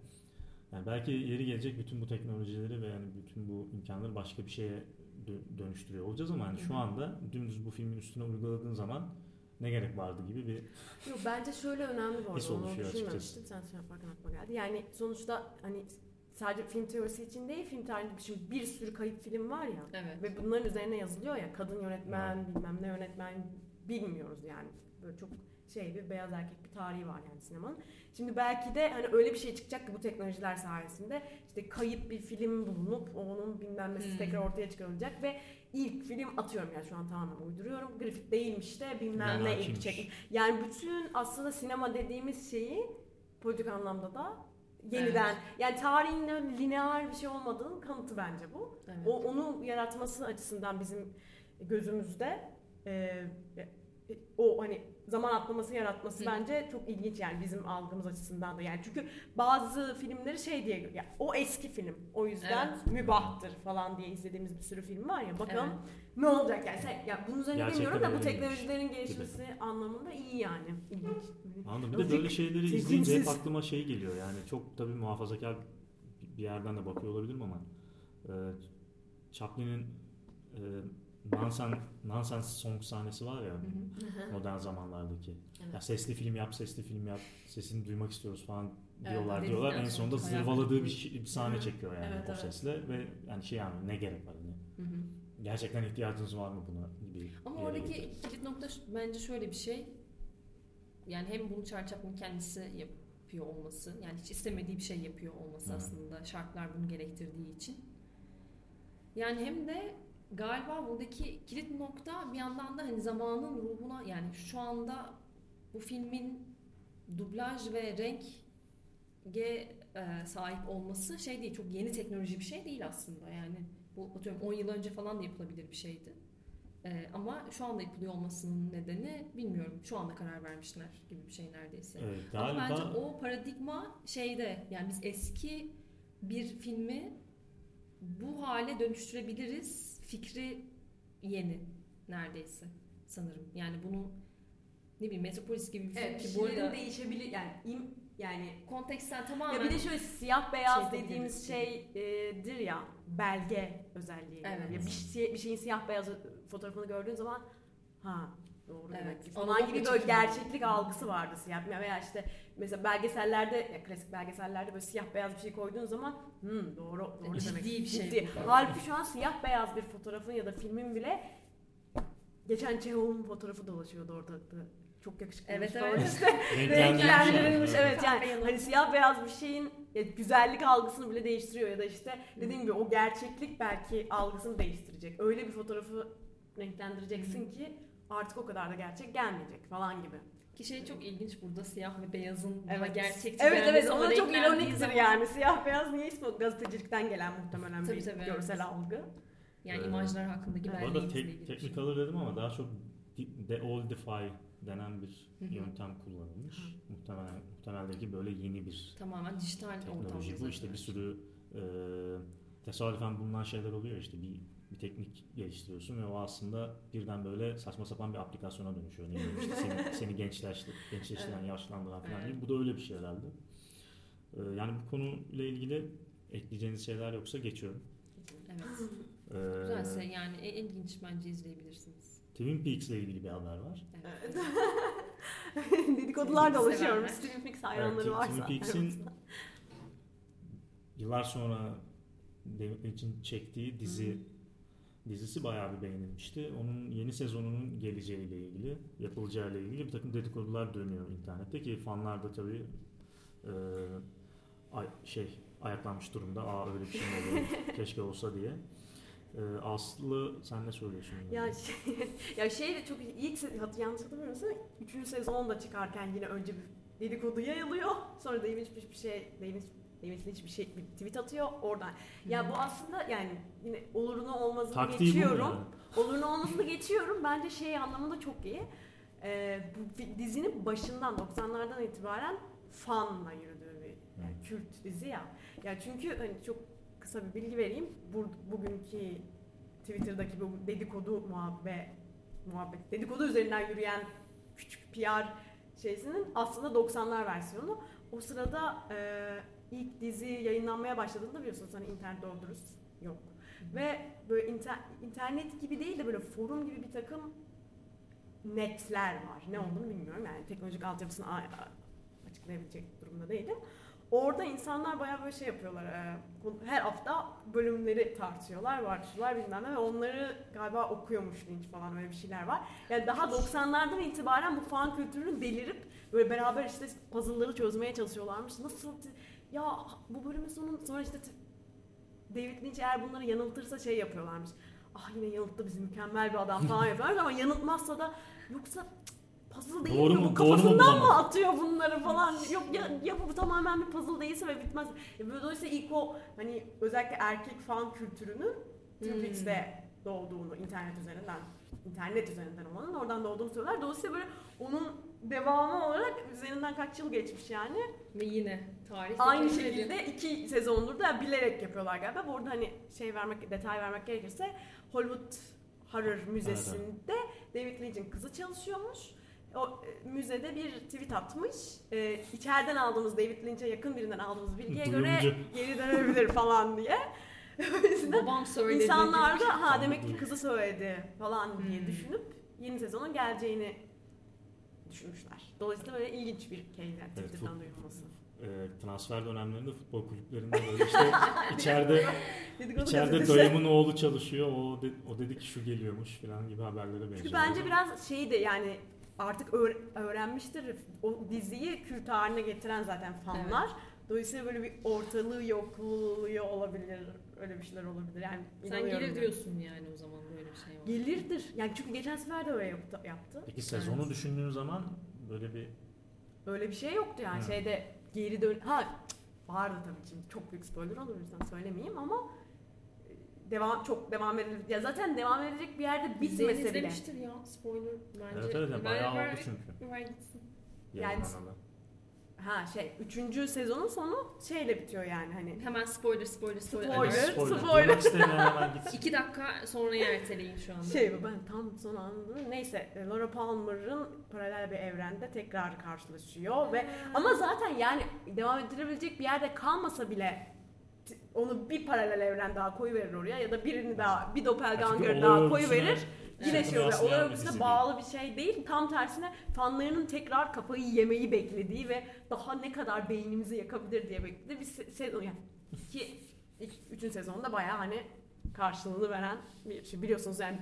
Yani belki yeri gelecek bütün bu teknolojileri ve yani bütün bu imkanları başka bir şeye dö- dönüştürüyor olacağız ama hani şu anda dümdüz bu filmin üstüne uyguladığın zaman ne gerek vardı gibi bir
Yok bence şöyle önemli bu
His
arada onu
oluşuyor
düşünmemiştim. Sen şey yaparken aklıma geldi. Yani sonuçta hani sadece film teorisi için değil film tarihinde şimdi bir sürü kayıp film var ya.
Evet.
Ve bunların üzerine yazılıyor ya kadın yönetmen bilmem ne yönetmen bilmiyoruz yani. Böyle çok şey bir beyaz erkek bir tarihi var yani sinemanın. Şimdi belki de hani öyle bir şey çıkacak ki bu teknolojiler sayesinde işte kayıp bir film bulunup onun bilmem nesi
Hmm.
tekrar ortaya çıkarılacak ve ilk film atıyorum yani şu an tamamen uyduruyorum. Grafik değilmiş de bilmem ne ilk çekim. Yani bütün aslında sinema dediğimiz şeyi politik anlamda da yeniden yani tarihin lineer bir şey olmadığının kanıtı bence bu.
evet.
O onu yaratması açısından bizim gözümüzde e, o hani zaman atlaması yaratması
Hı.
bence çok ilginç yani bizim algımız açısından da yani çünkü bazı filmleri şey diye ya o eski film o yüzden mübahtır falan diye izlediğimiz bir sürü film var ya bakalım
Evet.
ne olacak yani sen, ya bunun üzerine
Gerçekten
demiyorum da bu teknolojilerin gelişmesi anlamında iyi yani ilginç.
Anladım. Bir de böyle şeyleri
çekimsiz.
izleyince hep aklıma şey geliyor yani çok tabii muhafazakar bir yerden de bakıyor olabilirim ama e, Chaplin'in e, Nonsense, Nonsense Song sahnesi var ya modern zamanlardaki.
Evet.
Ya sesli film yap, sesli film yap, sesini duymak istiyoruz falan
Evet,
diyorlar
dedikten
diyorlar. En sonunda
hayal
zırvaladığı bir, şey- bir sahne çekiyor yani
Evet,
o
evet.
sesle ve yani şey yani ne gerek var hani
Hı hı.
gerçekten ihtiyacınız var mı buna gibi.
Ama oradaki kilit nokta bence şöyle bir şey. Yani hem bunu Chaplin kendisi yapıyor olması, yani hiç istemediği bir şey yapıyor olması
Hı.
aslında şartlar bunu gerektirdiği için. Yani hem de galiba buradaki kilit nokta bir yandan da hani zamanın ruhuna yani şu anda bu filmin dublaj ve renge e, sahip olması şey değil çok yeni teknoloji bir şey değil aslında yani bu atıyorum 10 yıl önce falan da yapılabilir bir şeydi. Ee, ama şu anda yapılıyor olmasının nedeni bilmiyorum. Şu anda karar vermişler gibi bir şey neredeyse.
Evet,
Ama
galiba
bence o paradigma şeyde yani biz eski bir filmi bu hale dönüştürebiliriz fikri yeni neredeyse sanırım. Yani bunu ne bileyim Metropolis gibi bir film
Evet,
ki bu arada
değişebilir yani im, yani
konteksten tamamen
Ya bir de şöyle siyah beyaz
şey
dediğimiz şeydir ya belge özelliği.
Evet.
Ya bir, şey, bir şeyin siyah beyaz fotoğrafını gördüğün zaman ha doğru
Evet, analog
falan gibi
bir
böyle gerçeklik algısı vardı siyah veya işte mesela belgesellerde ya klasik belgesellerde böyle siyah beyaz bir şey koyduğun zaman hmm, doğru doğru
Ciddi
demek.
bir şey
Ciddi.
bu.
Halbuki şu an siyah beyaz bir fotoğrafın ya da filmin bile geçen Çehov'un fotoğrafı dolaşıyordu orada. Çok yakışıklı.
Evet, evet.
işte.
Renklendirilmiş yani.
evet yani hani siyah beyaz bir şeyin ya, güzellik algısını bile değiştiriyor ya da işte dediğim gibi o gerçeklik belki algısını değiştirecek. Öyle bir fotoğrafı renklendireceksin ki artık o kadar da gerçek gelmeyecek falan gibi.
Ki şey çok ilginç burada siyah ve beyazın
Evet.
gerçekçi
Evet evet
ama
o da çok ironiktir
zaman-
yani. Siyah beyaz niye ismi gazetecilikten gelen muhtemelen
Tabii,
bir
tabii,
görsel
evet.
algı.
Yani
Ee,
imajlar hakkındaki
Evet.
Tek,
ilgili bir şey.
technicolor dedim ama daha çok de- deoldify denen bir
Hı hı.
yöntem kullanılmış. Muhtemelen muhtemeldeki böyle yeni bir
Tamamen dijital ortamda
teknoloji bu. İşte bir sürü e, tesadüfen bulunan şeyler oluyor. İşte bir bir teknik geliştiriyorsun ve o aslında birden böyle saçma sapan bir aplikasyona dönüşüyor. Ne bileyim işte seni, seni gençleştir, gençleştiren,
Evet.
yaşlandıran falan
Evet.
gibi. Bu da öyle bir şey herhalde. E, yani bu konuyla ilgili ekleyeceğiniz şeyler yoksa geçiyorum.
Evet.
E,
Güzelse yani en ilginç bence izleyebilirsiniz.
Twin Peaks ile ilgili bir haber var.
Evet.
Dedikodular dolaşıyormuş.
severler.
Twin Peaks hayranları
Evet,
varsa.
Twin Peaks'in yıllar sonra David Lynch'in çektiği dizi dizisi bayağı bir beğenilmişti. Onun yeni sezonunun geleceğiyle ilgili, yapılacağıyla ilgili bir takım dedikodular dönüyor internette ki fanlar da tabii e, ay, şey ayaklanmış durumda. Aa öyle bir şey mi oluyor? Keşke olsa diye. E, Aslı sen ne söylüyorsun?
Ya şey, ya şey de çok ilk yanlış hatırlamıyorsam 3. sezonda çıkarken yine önce bir dedikodu yayılıyor. Sonra David Lynch bir şey David David Lynch bir şey bir tweet atıyor oradan. Ya bu aslında yani yine olurunu olmazını
Taktiği
geçiyorum. Olurunu olmazını geçiyorum. Bence şey anlamında çok iyi. Ee, bu dizinin başından 90'lardan itibaren fanla yürüdüğü bir yani kült dizi ya. Ya çünkü hani çok kısa bir bilgi vereyim. Bu, bugünkü Twitter'daki bu dedikodu muhabbet muhabbet dedikodu üzerinden yürüyen küçük PR şeysinin aslında 90'lar versiyonu. O sırada e, ilk dizi yayınlanmaya başladığında biliyorsunuz hani internet doğru dürüst yok. Ve böyle inter- internet gibi değil de böyle forum gibi bir takım netler var. Ne olduğunu bilmiyorum yani teknolojik altyapısını açıklayabilecek durumda değilim. Orada insanlar bayağı böyle şey yapıyorlar. e, Her hafta bölümleri tartışıyorlar, tartışıyorlar bilmem ne ve onları galiba okuyormuş Lynch falan öyle bir şeyler var. Yani daha 90'lardan itibaren bu fan kültürünün delirip böyle beraber işte puzzle'ları çözmeye çalışıyorlarmış. Nasıl ya bu bölümün sonu sonra işte David Lynch eğer bunları yanıltırsa şey yapıyorlarmış. Ah yine yanılttı bizi mükemmel bir adam falan yapıyorlar ama yanıltmazsa da yoksa puzzle değil
Doğru
mi?
mu-
Bu
doğru mu
kafasından mı
bulamadım?
atıyor bunları falan? Yok ya, ya bu tamamen bir puzzle değilse ve bitmez. Ya böyle dolayısıyla ilk o hani özellikle erkek fan kültürünün Twin
Hmm.
Doğduğunu internet üzerinden internet üzerinden olanın oradan doğduğunu söylüyorlar. Dolayısıyla böyle onun devamı olarak üzerinden kaç yıl geçmiş yani.
Ve yine tarih
Aynı şekilde iki sezondur da bilerek yapıyorlar galiba. Bu arada hani şey vermek, detay vermek gerekirse Hollywood Horror Müzesi'nde David Lynch'in kızı çalışıyormuş. O e, müzede bir tweet atmış. E, içeriden aldığımız David Lynch'e yakın birinden aldığımız bilgiye göre geri dönebilir falan diye.
Babam söyledi.
İnsanlar da ha demek ki kızı söyledi falan diye
Hmm.
düşünüp yeni sezonun geleceğini düşünmüşler. Dolayısıyla böyle ilginç bir case yani
Evet,
duyulması.
E, transfer dönemlerinde futbol kulüplerinde böyle işte içeride İçeride dayımın oğlu çalışıyor. O, de- o dedi ki şu geliyormuş falan gibi haberlere benziyor.
Çünkü bence biraz şey de yani artık öğ- öğrenmiştir o diziyi kült haline getiren zaten fanlar. Dolayısıyla böyle bir ortalığı yokluğu olabilir. Öyle bir şeyler olabilir. Yani
Sen gelir
ben.
diyorsun yani o zaman böyle bir şey var.
Gelirdir. Yani çünkü geçen sefer de öyle yaptı. yaptı.
Peki sezonu
Evet.
düşündüğün zaman böyle bir
Öyle bir şey yoktu yani
Hı.
şeyde geri dön ha vardı tabii şimdi çok büyük spoiler olur o yüzden söylemeyeyim ama e, devam çok devam edilir ya zaten devam edecek bir yerde bitmese bile
izlemiştir ya spoiler bence.
evet evet yani bayağı
ver-
oldu çünkü.
ver gitsin.
Yani-
yayınlanalı.
Ha şey üçüncü sezonun sonu şeyle bitiyor yani hani
Hemen spoiler spoiler spoiler.
Spoiler.
spoiler.
spoiler.
Gitsin.
İki dakika sonraya erteleyin şu anda.
şey bu ben tam son anladım neyse e, Laura Palmer'ın paralel bir evrende tekrar karşılaşıyor ve ama zaten yani devam ettirebilecek bir yerde kalmasa bile onu bir paralel evren daha koyuverir oraya ya da birini daha bir doppelganger daha
örgüsüne
koyuverir Yine şey oluyor. Olay örgüsüne bağlı bir şey değil. Tam tersine fanlarının tekrar kafayı yemeyi beklediği ve daha ne kadar beynimizi yakabilir diye beklediği bir se- sezon. Yani iki, ilk, üçüncü sezonda bayağı hani karşılığını veren bir şey. Biliyorsunuz yani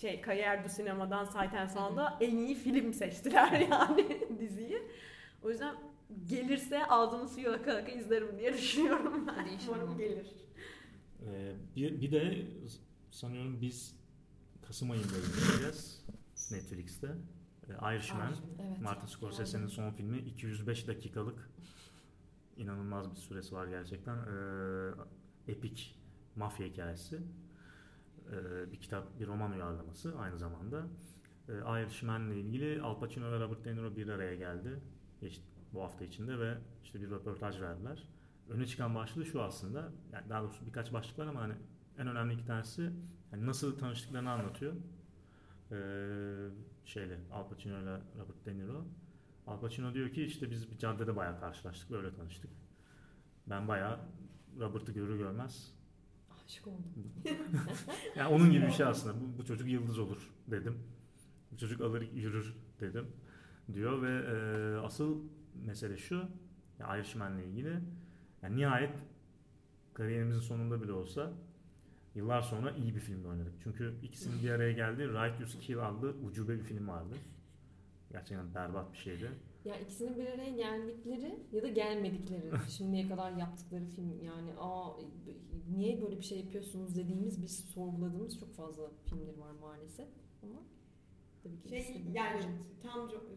şey Kariyer du Sinema'dan and Sound'a en iyi film seçtiler yani diziyi. O yüzden gelirse ağzımın suyu aka aka izlerim diye düşünüyorum ben. Umarım gelir.
Ee, bir, bir de sanıyorum biz Kasım ayında izleyeceğiz Netflix'te. Ee, Irishman.
Evet.
Martin Scorsese'nin son filmi 205 dakikalık inanılmaz bir süresi var gerçekten. Ee, epik mafya hikayesi. Ee, bir kitap, bir roman uyarlaması aynı zamanda. Ee, Irishman'la ilgili Al Pacino ve Robert De Niro bir araya geldi geç- bu hafta içinde ve işte bir röportaj verdiler. Öne çıkan başlığı şu aslında, yani daha doğrusu birkaç başlık var ama hani en önemli iki tanesi yani nasıl tanıştıklarını anlatıyor. Ee, şeyle Al Pacino ile Robert De Niro. Al Pacino diyor ki işte biz bir caddede bayağı karşılaştık ve öyle tanıştık. Ben bayağı Robert'ı görür görmez
Aşık oldum.
yani onun gibi bir şey aslında. Bu, bu çocuk yıldız olur dedim. Bu çocuk alır yürür dedim diyor ve e, asıl mesele şu. Ya Irishman'la ilgili. Yani nihayet kariyerimizin sonunda bile olsa yıllar sonra iyi bir filmde oynadık. Çünkü ikisinin bir araya geldiği Right to Kill adlı ucube bir film vardı. Gerçekten berbat bir şeydi.
Ya ikisinin bir araya geldikleri ya da gelmedikleri şimdiye kadar yaptıkları film yani aa niye böyle bir şey yapıyorsunuz dediğimiz biz sorguladığımız çok fazla filmler var maalesef ama tabii ki
Şey
de-
yani tam Joker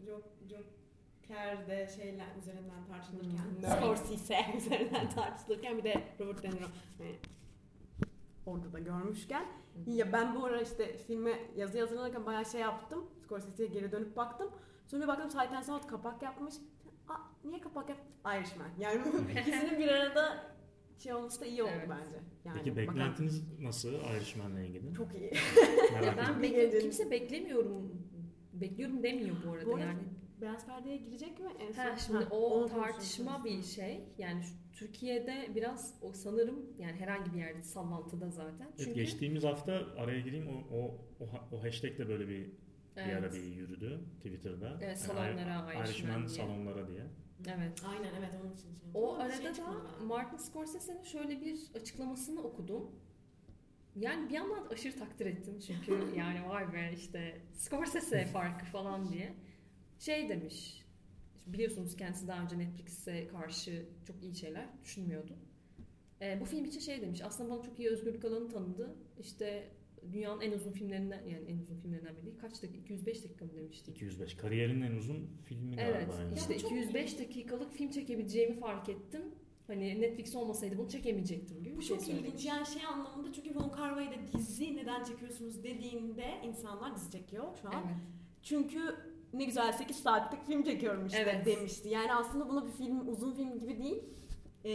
Joker'de şeyler üzerinden tartışılırken,
Hmm,
Scorsese üzerinden tartışılırken bir de Robert De Niro hani orada da görmüşken ya ben bu ara işte filme yazı hazırlanırken bayağı şey yaptım. Scorsese'ye geri dönüp baktım. Sonra bir baktım and Sound kapak yapmış. Aa, niye kapak yap? Irishman. Yani ikisinin bir arada şey olması da iyi oldu
Evet.
bence. Yani
Peki
bakalım.
beklentiniz nasıl Irishman'la ilgili?
çok iyi.
Ben bekle- kimse beklemiyorum bekliyorum demiyor bu arada
Bu arada
yani.
Beyaz perdeye girecek mi en son?
Ha, şimdi
Ha,
o tartışma bir şey. Yani şu, Türkiye'de biraz o sanırım yani herhangi bir yerde sallantıda zaten.
Evet,
Çünkü
geçtiğimiz hafta araya gireyim o, o, o, o hashtag de böyle bir bir ara
evet,
bir yürüdü Twitter'da.
Evet,
Yani
salonlara,
Irishman
diye.
salonlara diye.
evet.
Aynen evet onun için şey.
O
bir şey
arada
çıkmadı
da. Martin Scorsese'nin şöyle bir açıklamasını okudum. Yani bir yandan aşırı takdir ettim çünkü yani vay be işte Scorsese farkı falan diye. Şey demiş, biliyorsunuz kendisi daha önce Netflix'e karşı çok iyi şeyler düşünmüyordu. Ee, bu film için şey demiş, aslında bana çok iyi özgürlük alanı tanıdı. İşte dünyanın en uzun filmlerinden, yani en uzun filmlerinden biri değil. Kaç dakika? 205 dakika mı demişti?
205. Kariyerinin en uzun filmi
Evet,
galiba. yani.
işte
Ya çok
205 dakikalık film çekebileceğimi fark ettim. Hani Netflix olmasaydı bunu çekemeyecektim gibi
Bu
bir şey
çok
söylemiş.
ilginç yani şey anlamında çünkü Von Carvey'de dizi neden çekiyorsunuz dediğinde insanlar dizi çekiyor şu an.
Evet.
Çünkü ne güzel 8 saatlik film çekiyorum işte
Evet.
demişti. Yani aslında buna bir film uzun film gibi değil. E,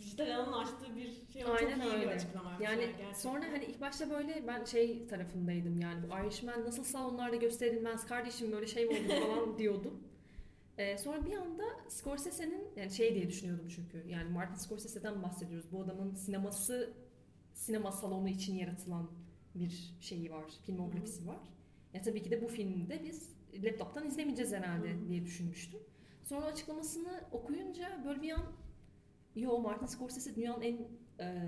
dijital alanın açtığı bir şey
Aynen
çok iyi bir
öyle.
açıklama.
Yani
gerçekten.
sonra hani ilk başta böyle ben şey tarafındaydım yani bu Irishman nasıl salonlarda gösterilmez kardeşim böyle şey mi olur falan diyordum. Ee, sonra bir anda Scorsese'nin yani şey diye düşünüyordum çünkü yani Martin Scorsese'den bahsediyoruz. Bu adamın sineması sinema salonu için yaratılan bir şeyi var, filmografisi var. Ya tabii ki de bu filmi de biz laptoptan izlemeyeceğiz herhalde
Hı.
diye düşünmüştüm. Sonra açıklamasını okuyunca böyle bir an yo Martin Scorsese dünyanın en e,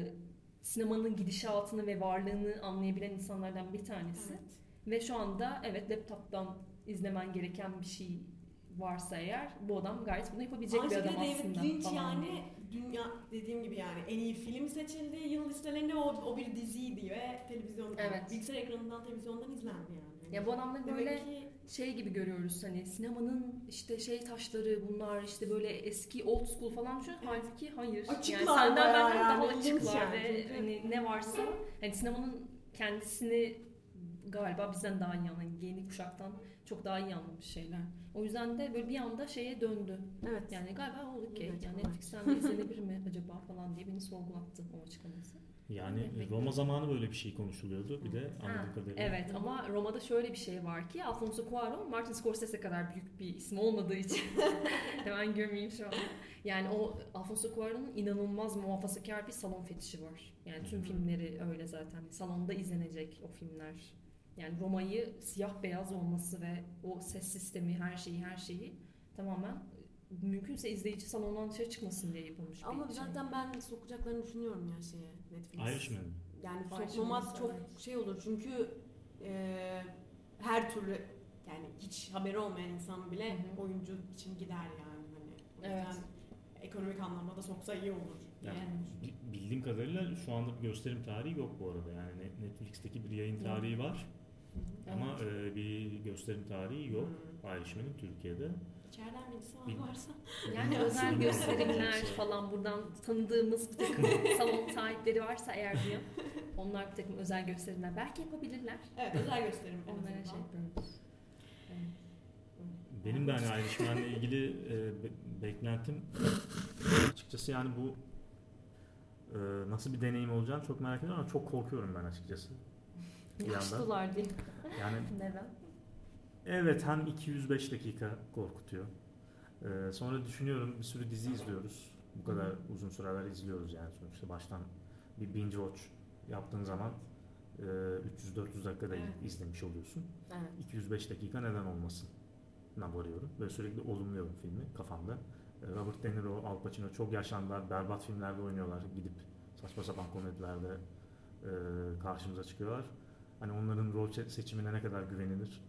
sinemanın gidişatını ve varlığını anlayabilen insanlardan bir tanesi.
Evet.
Ve şu anda evet laptoptan izlemen gereken bir şey varsa eğer bu adam gayet bunu yapabilecek
Aynı
bir adam
David
aslında.
Lynch
falan.
yani dünya dediğim gibi yani en iyi film seçildi yıl listelerinde o, o bir diziydi ve televizyon
Evet.
bilgisayar ekranından televizyondan izlendi yani.
Ya bu adamları
Demek
böyle
ki
şey gibi görüyoruz hani sinemanın işte şey taşları bunlar işte böyle eski old school falan düşün. Halbuki hayır.
Açıklar
yani senden benden
yani,
daha açıklar
yani.
ve hani ne varsa hani sinemanın kendisini galiba bizden daha iyi anlayan yeni kuşaktan çok daha iyi anlamış şeyler. O yüzden de böyle bir anda şeye döndü.
evet.
Yani galiba o okey.
Evet,
Yani. Netflix'ten de izlenebilir mi acaba falan diye beni sorgulattı o açıklaması.
Yani. Roma zamanı böyle bir şey konuşuluyordu. Bir de anladığım kadarıyla.
evet ama Roma'da şöyle bir şey var ki Alfonso Cuarón Martin Scorsese kadar büyük bir isim olmadığı için hemen gömeyim şu an. Yani o Alfonso Cuarón'un inanılmaz muhafazakar bir salon fetişi var. Yani tüm filmleri öyle zaten. Salonda izlenecek o filmler Yani Roma'yı siyah beyaz olması ve o ses sistemi, her şeyi, her şeyi tamamen mümkünse izleyici salondan dışarı çıkmasın diye yapılmış
Ama
bir şey.
zaten ben sokacaklarını düşünüyorum ya şeye Netflix.
Irishman.
Yani sokmamak çok
evet.
şey olur çünkü e, her türlü yani hiç haberi olmayan insan bile
Hı hı.
oyuncu için gider yani hani. O yüzden
Evet.
ekonomik anlamda da soksa iyi olur.
Yani
Yani.
bi- bildiğim kadarıyla şu anda bir gösterim tarihi yok bu arada. Yani Net- Netflix'teki bir yayın tarihi var
Evet.
ama e, bir gösterim tarihi yok.
Hmm.
Irishman'in Türkiye'de.
İçeriden birisi varsa.
Yani özel gösterimler
Şey.
falan buradan tanıdığımız bir takım salon sahipleri varsa eğer diyor. Onlar bir takım özel gösterimler belki yapabilirler.
Evet özel gösterim
Onlara şey
azından.
yapıyoruz. Evet.
Benim de hani Irishman'la ilgili e, be- beklentim açıkçası yani bu e, nasıl bir deneyim olacağını çok merak ediyorum ama çok korkuyorum ben açıkçası.
Yaşlılar diye.
Yani
Neden?
Evet hem 205 dakika korkutuyor. E, sonra düşünüyorum bir sürü dizi izliyoruz. Bu kadar uzun süreler izliyoruz yani sonuçta baştan bir binge watch yaptığın zaman e, 300-400 dakikada
Evet.
izlemiş oluyorsun.
Evet.
205 dakika neden olmasın? na varıyorum. Ve sürekli olumluyorum filmi kafamda. E, Robert De Niro, Al Pacino çok yaşlandılar. Berbat filmlerde oynuyorlar. Gidip saçma sapan komedilerde e, karşımıza çıkıyorlar. Hani onların rol se- seçimine ne kadar güvenilir?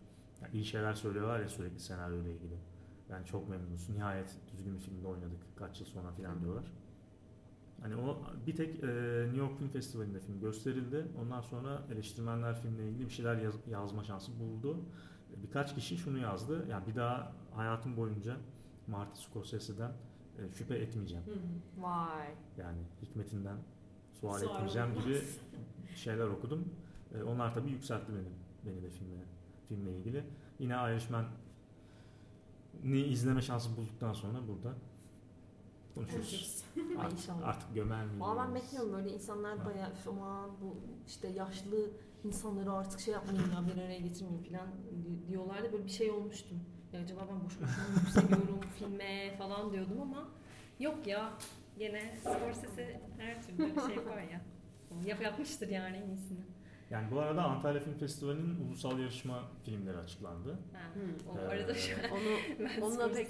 Yani iyi şeyler söylüyorlar ya sürekli senaryoyla ilgili. Yani çok memnunuz. Nihayet düzgün bir filmde oynadık. Kaç yıl sonra falan diyorlar. Hani o bir tek e, New York Film Festivali'nde film gösterildi. Ondan sonra eleştirmenler filmle ilgili bir şeyler yaz- yazma şansı buldu. Birkaç kişi şunu yazdı. Yani bir daha hayatım boyunca Martin Scorsese'den e, şüphe etmeyeceğim.
Vay.
Yani hikmetinden sual
Sual
etmeyeceğim
olmaz.
gibi şeyler okudum. E, onlar tabii yükseltti beni, beni de filme, filmle ilgili. Yine Irishman ni izleme şansı bulduktan sonra burada konuşuruz.
İnşallah.
artık gömer miyiz?
Valla ben bekliyorum böyle insanlar
Ha.
bayağı "Üf, aman bu işte yaşlı insanları artık şey yapmayın ya bir araya getirmeyin falan di- diyorlardı. Böyle bir şey olmuştum. Ya acaba ben boş boşuna mı yükseliyorum filme falan diyordum ama yok ya gene Scorsese her türlü şey yapar ya. Yap yapmıştır yani en iyisini.
Yani bu arada Antalya Film Festivali'nin ulusal yarışma filmleri açıklandı.
Ha,
Hı.
o
Ee,
arada şu
Onu onunla pek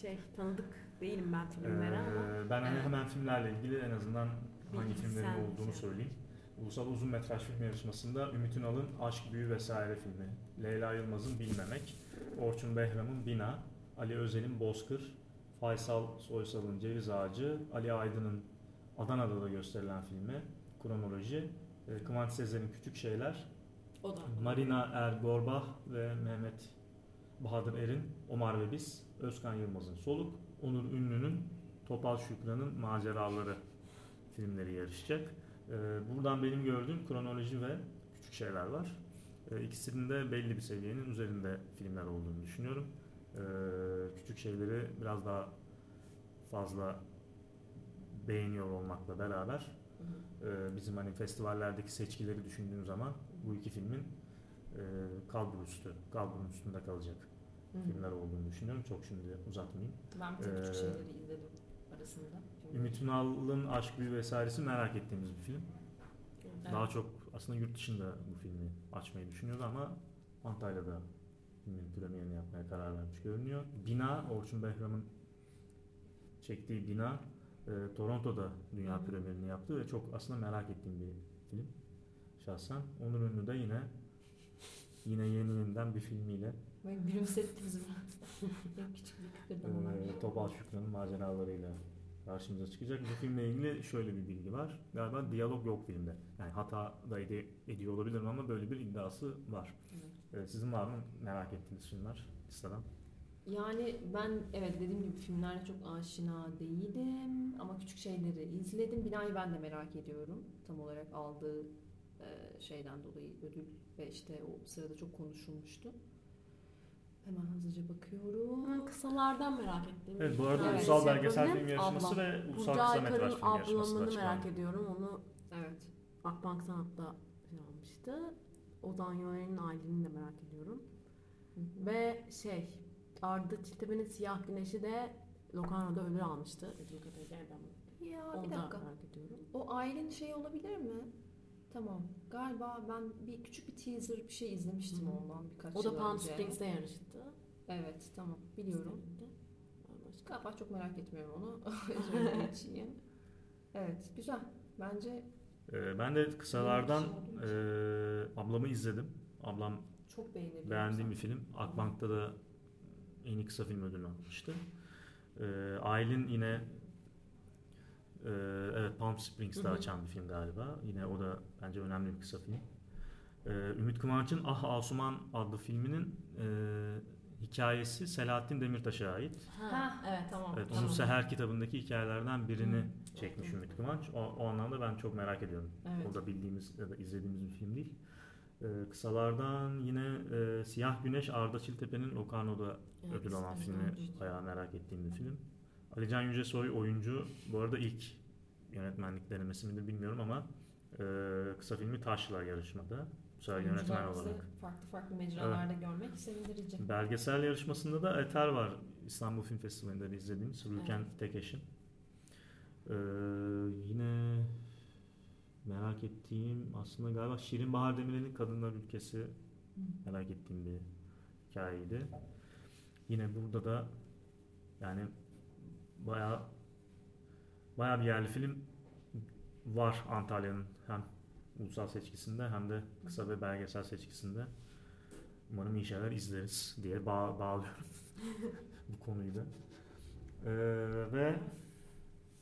şey tanıdık değilim ben filmlere ama.
Ee, ben hani hemen filmlerle ilgili en azından hangi filmlerin olduğunu
şey.
söyleyeyim. Ulusal Uzun Metraj Film Yarışması'nda Ümit Ünal'ın Aşk Büyü vesaire filmi, Leyla Yılmaz'ın Bilmemek, Orçun Behram'ın Bina, Ali Özel'in Bozkır, Faysal Soysal'ın Ceviz Ağacı, Ali Aydın'ın Adana'da da gösterilen filmi, Kronoloji, e, Kıvanç Sezer'in Küçük Şeyler,
O da.
Marina Er Gorbah ve Mehmet Bahadır Er'in Omar ve Biz, Özkan Yılmaz'ın Soluk, Onur Ünlü'nün Topal Şükrü'nün Maceraları filmleri yarışacak. Ee, buradan benim gördüğüm kronoloji ve küçük şeyler var. İkisinin de belli bir seviyenin üzerinde filmler olduğunu düşünüyorum. Küçük şeyleri biraz daha fazla beğeniyor olmakla beraber e, bizim hani festivallerdeki seçkileri düşündüğüm zaman bu iki filmin e, kalbur üstü, kalburun üstünde kalacak
Hı.
filmler olduğunu düşünüyorum. Çok şimdi uzatmayayım.
Ben bir küçük
Ee,
şeyleri izledim arasında.
Ümit Ünal'ın Aşk Büyü vesairesi merak ettiğimiz bir film.
Evet.
Daha çok aslında yurt dışında bu filmi açmayı düşünüyordu ama Antalya'da filmin premierini yapmaya karar vermiş görünüyor. Bina, Orçun Behram'ın çektiği Bina e, Toronto'da dünya
Hı hı.
premierini yaptı ve çok aslında merak ettiğim bir film şahsen. Onur Ünlü de yine yine yeni yeniden bir filmiyle
Böyle gülümsettiniz mi? Benim küçüklük kıkırdamalar.
e, Topal Şükrü'nün maceralarıyla karşımıza çıkacak. Bu filmle ilgili şöyle bir bilgi var. Galiba diyalog yok filmde. Yani hata da ede- ediyor olabilirim ama böyle bir iddiası var.
Evet.
E, sizin var mı merak ettiğiniz filmler listeden?
Yani ben evet dediğim gibi filmlerle çok aşina değilim ama küçük şeyleri izledim. Binayı ben de merak ediyorum. Tam olarak aldığı e, şeyden dolayı ödül ve işte o sırada çok konuşulmuştu. Hemen hızlıca bakıyorum.
Ben kısalardan merak ettim.
Evet bu arada
Evet.
Ulusal Belgesel
Bölüm,
Film Yarışması ve Ulusal
Burcu
Kısa Metraj Film Yarışması da
ablamını merak ediyorum. Onu
Evet.
Akbank Sanat'ta şey almıştı. Ozan Yoner'in Aylin'i de merak ediyorum.
Hı hı.
Ve şey Arda Çiltepe'nin Siyah Güneşi de Locarno'da ödül almıştı. Ödül kategoriden.
Ya
Onu
bir
da
dakika.
merak ediyorum.
O ailenin şey olabilir mi? Tamam. Galiba ben bir küçük bir teaser bir şey izlemiştim
Hı
ondan birkaç
O da Palm
önce.
Springs'te yarıştı.
Evet tamam biliyorum.
Başka.
Galiba çok merak etmiyorum onu. Evet güzel. Bence
Ee, ben de kısalardan
Yeni bir şey
e, ablamı izledim. Ablam
çok beğenildi.
beğendiğim bir film. Akbank'ta da en iyi kısa film ödülünü almıştı. Ee, Aylin yine e, evet Palm Springs'te açan bir film galiba. Yine o da bence önemli bir kısa film. Ee, Ümit Kıvanç'ın Ah Asuman adlı filminin e, hikayesi Selahattin Demirtaş'a ait.
Ha, evet tamam.
Evet,
tamam.
onun Seher kitabındaki hikayelerden birini
Hı.
çekmiş Ümit Kıvanç. O, o anlamda ben çok merak ediyorum.
Evet.
O da bildiğimiz ya da izlediğimiz bir film değil. Ee, kısalardan yine e, Siyah Güneş Arda Çiltepe'nin Locarno'da
Evet,
ödül alan
evet,
filmi
evet.
bayağı merak ettiğim bir film. Alican Yücesoy oyuncu. Bu arada ilk yönetmenlik denemesi midir bilmiyorum ama e, kısa filmi Taşlar yarışmada. Bu sefer yönetmen olarak.
farklı farklı mecralarda görmek sevindirici.
Belgesel yarışmasında da Eter var. İstanbul Film Festivali'nde de izlediğimiz Rülken Tekeş'in. Ee, yine merak ettiğim aslında galiba Şirin Bahar Demirel'in Kadınlar Ülkesi merak ettiğim bir hikayeydi. Yine burada da yani bayağı bayağı bir yerli film var Antalya'nın hem ulusal seçkisinde hem de kısa ve belgesel seçkisinde. Umarım iyi şeyler izleriz diye bağ- bağlıyorum bu konuyu da. Ee, ve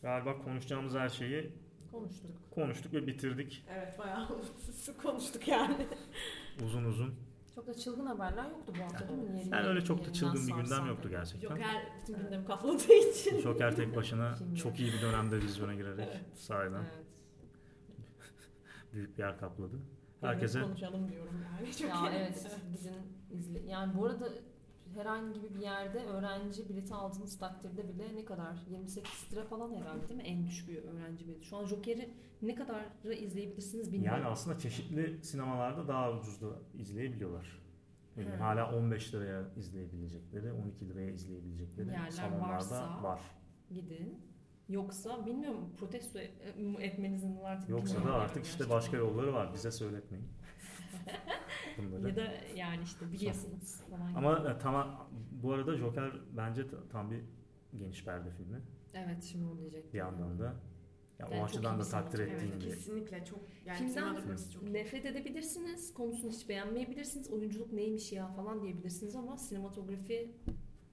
galiba konuşacağımız her şeyi
Konuştuk.
konuştuk ve bitirdik
Evet bayağı konuştuk yani.
uzun uzun.
Çok da çılgın haberler yoktu bu hafta değil mi? Yeri-
Yani öyle çok da çılgın bir gündem yoktu gerçekten.
Joker bütün gündemi kapladığı için.
Joker tek başına
Şimdi.
çok iyi bir dönemde vizyona girerek
Evet.
sahiden
Evet.
büyük bir yer kapladı.
Evet,
Herkese
konuşalım diyorum yani. Çok
Ya evet gidin izle. Yani bu arada herhangi bir yerde öğrenci bileti aldığınız takdirde bile ne kadar 28 lira falan herhalde değil mi? En düşük bir öğrenci bileti. Şu an Joker'i ne kadar izleyebilirsiniz bilmiyorum.
yani aslında çeşitli sinemalarda daha ucuz da izleyebiliyorlar. Yani
Hı.
hala 15 liraya izleyebilecekleri, 12 liraya izleyebilecekleri
Yerler
salonlarda
varsa-
var.
Gidin. Yoksa bilmiyorum protesto e- etmenizin artık.
Yoksa da artık işte
gerçekten.
başka yolları var. Bize söyletmeyin. Bunları.
Ya da yani işte biliyorsunuz falan.
Ama e, tamam bu arada Joker bence ta- tam bir geniş perde filmi
Evet şimdi onu diyecektim.
bir yandan da. Ya
Yani
o açıdan da takdir
sanatçı.
ettiğim
Evet
bir
kesinlikle çok yani
Filmden
çok.
Nefret edebilirsiniz, konusunu hiç beğenmeyebilirsiniz, oyunculuk neymiş ya falan diyebilirsiniz ama sinematografi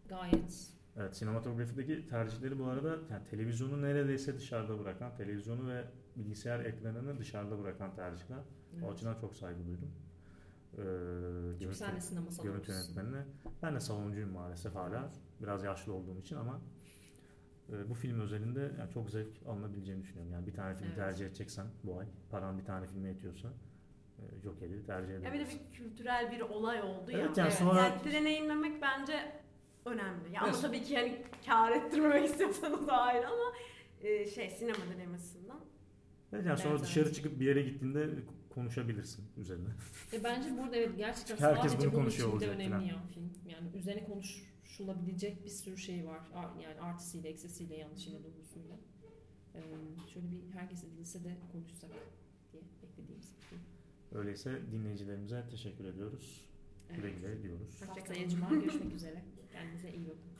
gayet
Evet, sinematografideki tercihleri bu arada yani televizyonu neredeyse dışarıda bırakan, televizyonu ve bilgisayar ekranını dışarıda bırakan tercihler. O
evet.
açıdan çok saygı duydum.
Çünkü
görüntü,
sen de sinema
görüntü yönetmenine. Ben de saloncuyum maalesef hala. Biraz yaşlı olduğum için ama e, bu film özelinde yani çok zevk alınabileceğini düşünüyorum. Yani bir tane film
Evet.
tercih edeceksen bu ay, paran bir tane filme yetiyorsa e, Joker'i tercih
Ya bir de bir kültürel bir olay oldu ya.
Evet, yani sonra-
Yani deneyimlemek bence önemli. Ya ama
Evet.
tabii ki yani kar ettirmemek istiyorsanız ayrı ama e, şey sinema denemesinden.
Evet, yani sonra
Evet,
dışarı
evet.
çıkıp bir yere gittiğinde konuşabilirsin üzerine.
E bence burada evet gerçekten
Çünkü herkes
sadece
bunu
bunun
konuşuyor
için de önemli
falan.
ya film. Yani üzerine konuşulabilecek bir sürü şey var. Ar- Yani artısıyla, eksisiyle, yanlışıyla, doğrusuyla. Ee, şöyle bir herkes edilse de konuşsak diye beklediğimiz bir film.
Öyleyse dinleyicilerimize teşekkür ediyoruz. Güle
Evet.
güle diyoruz.
Haftaya Cuma görüşmek üzere. Kendinize iyi bakın.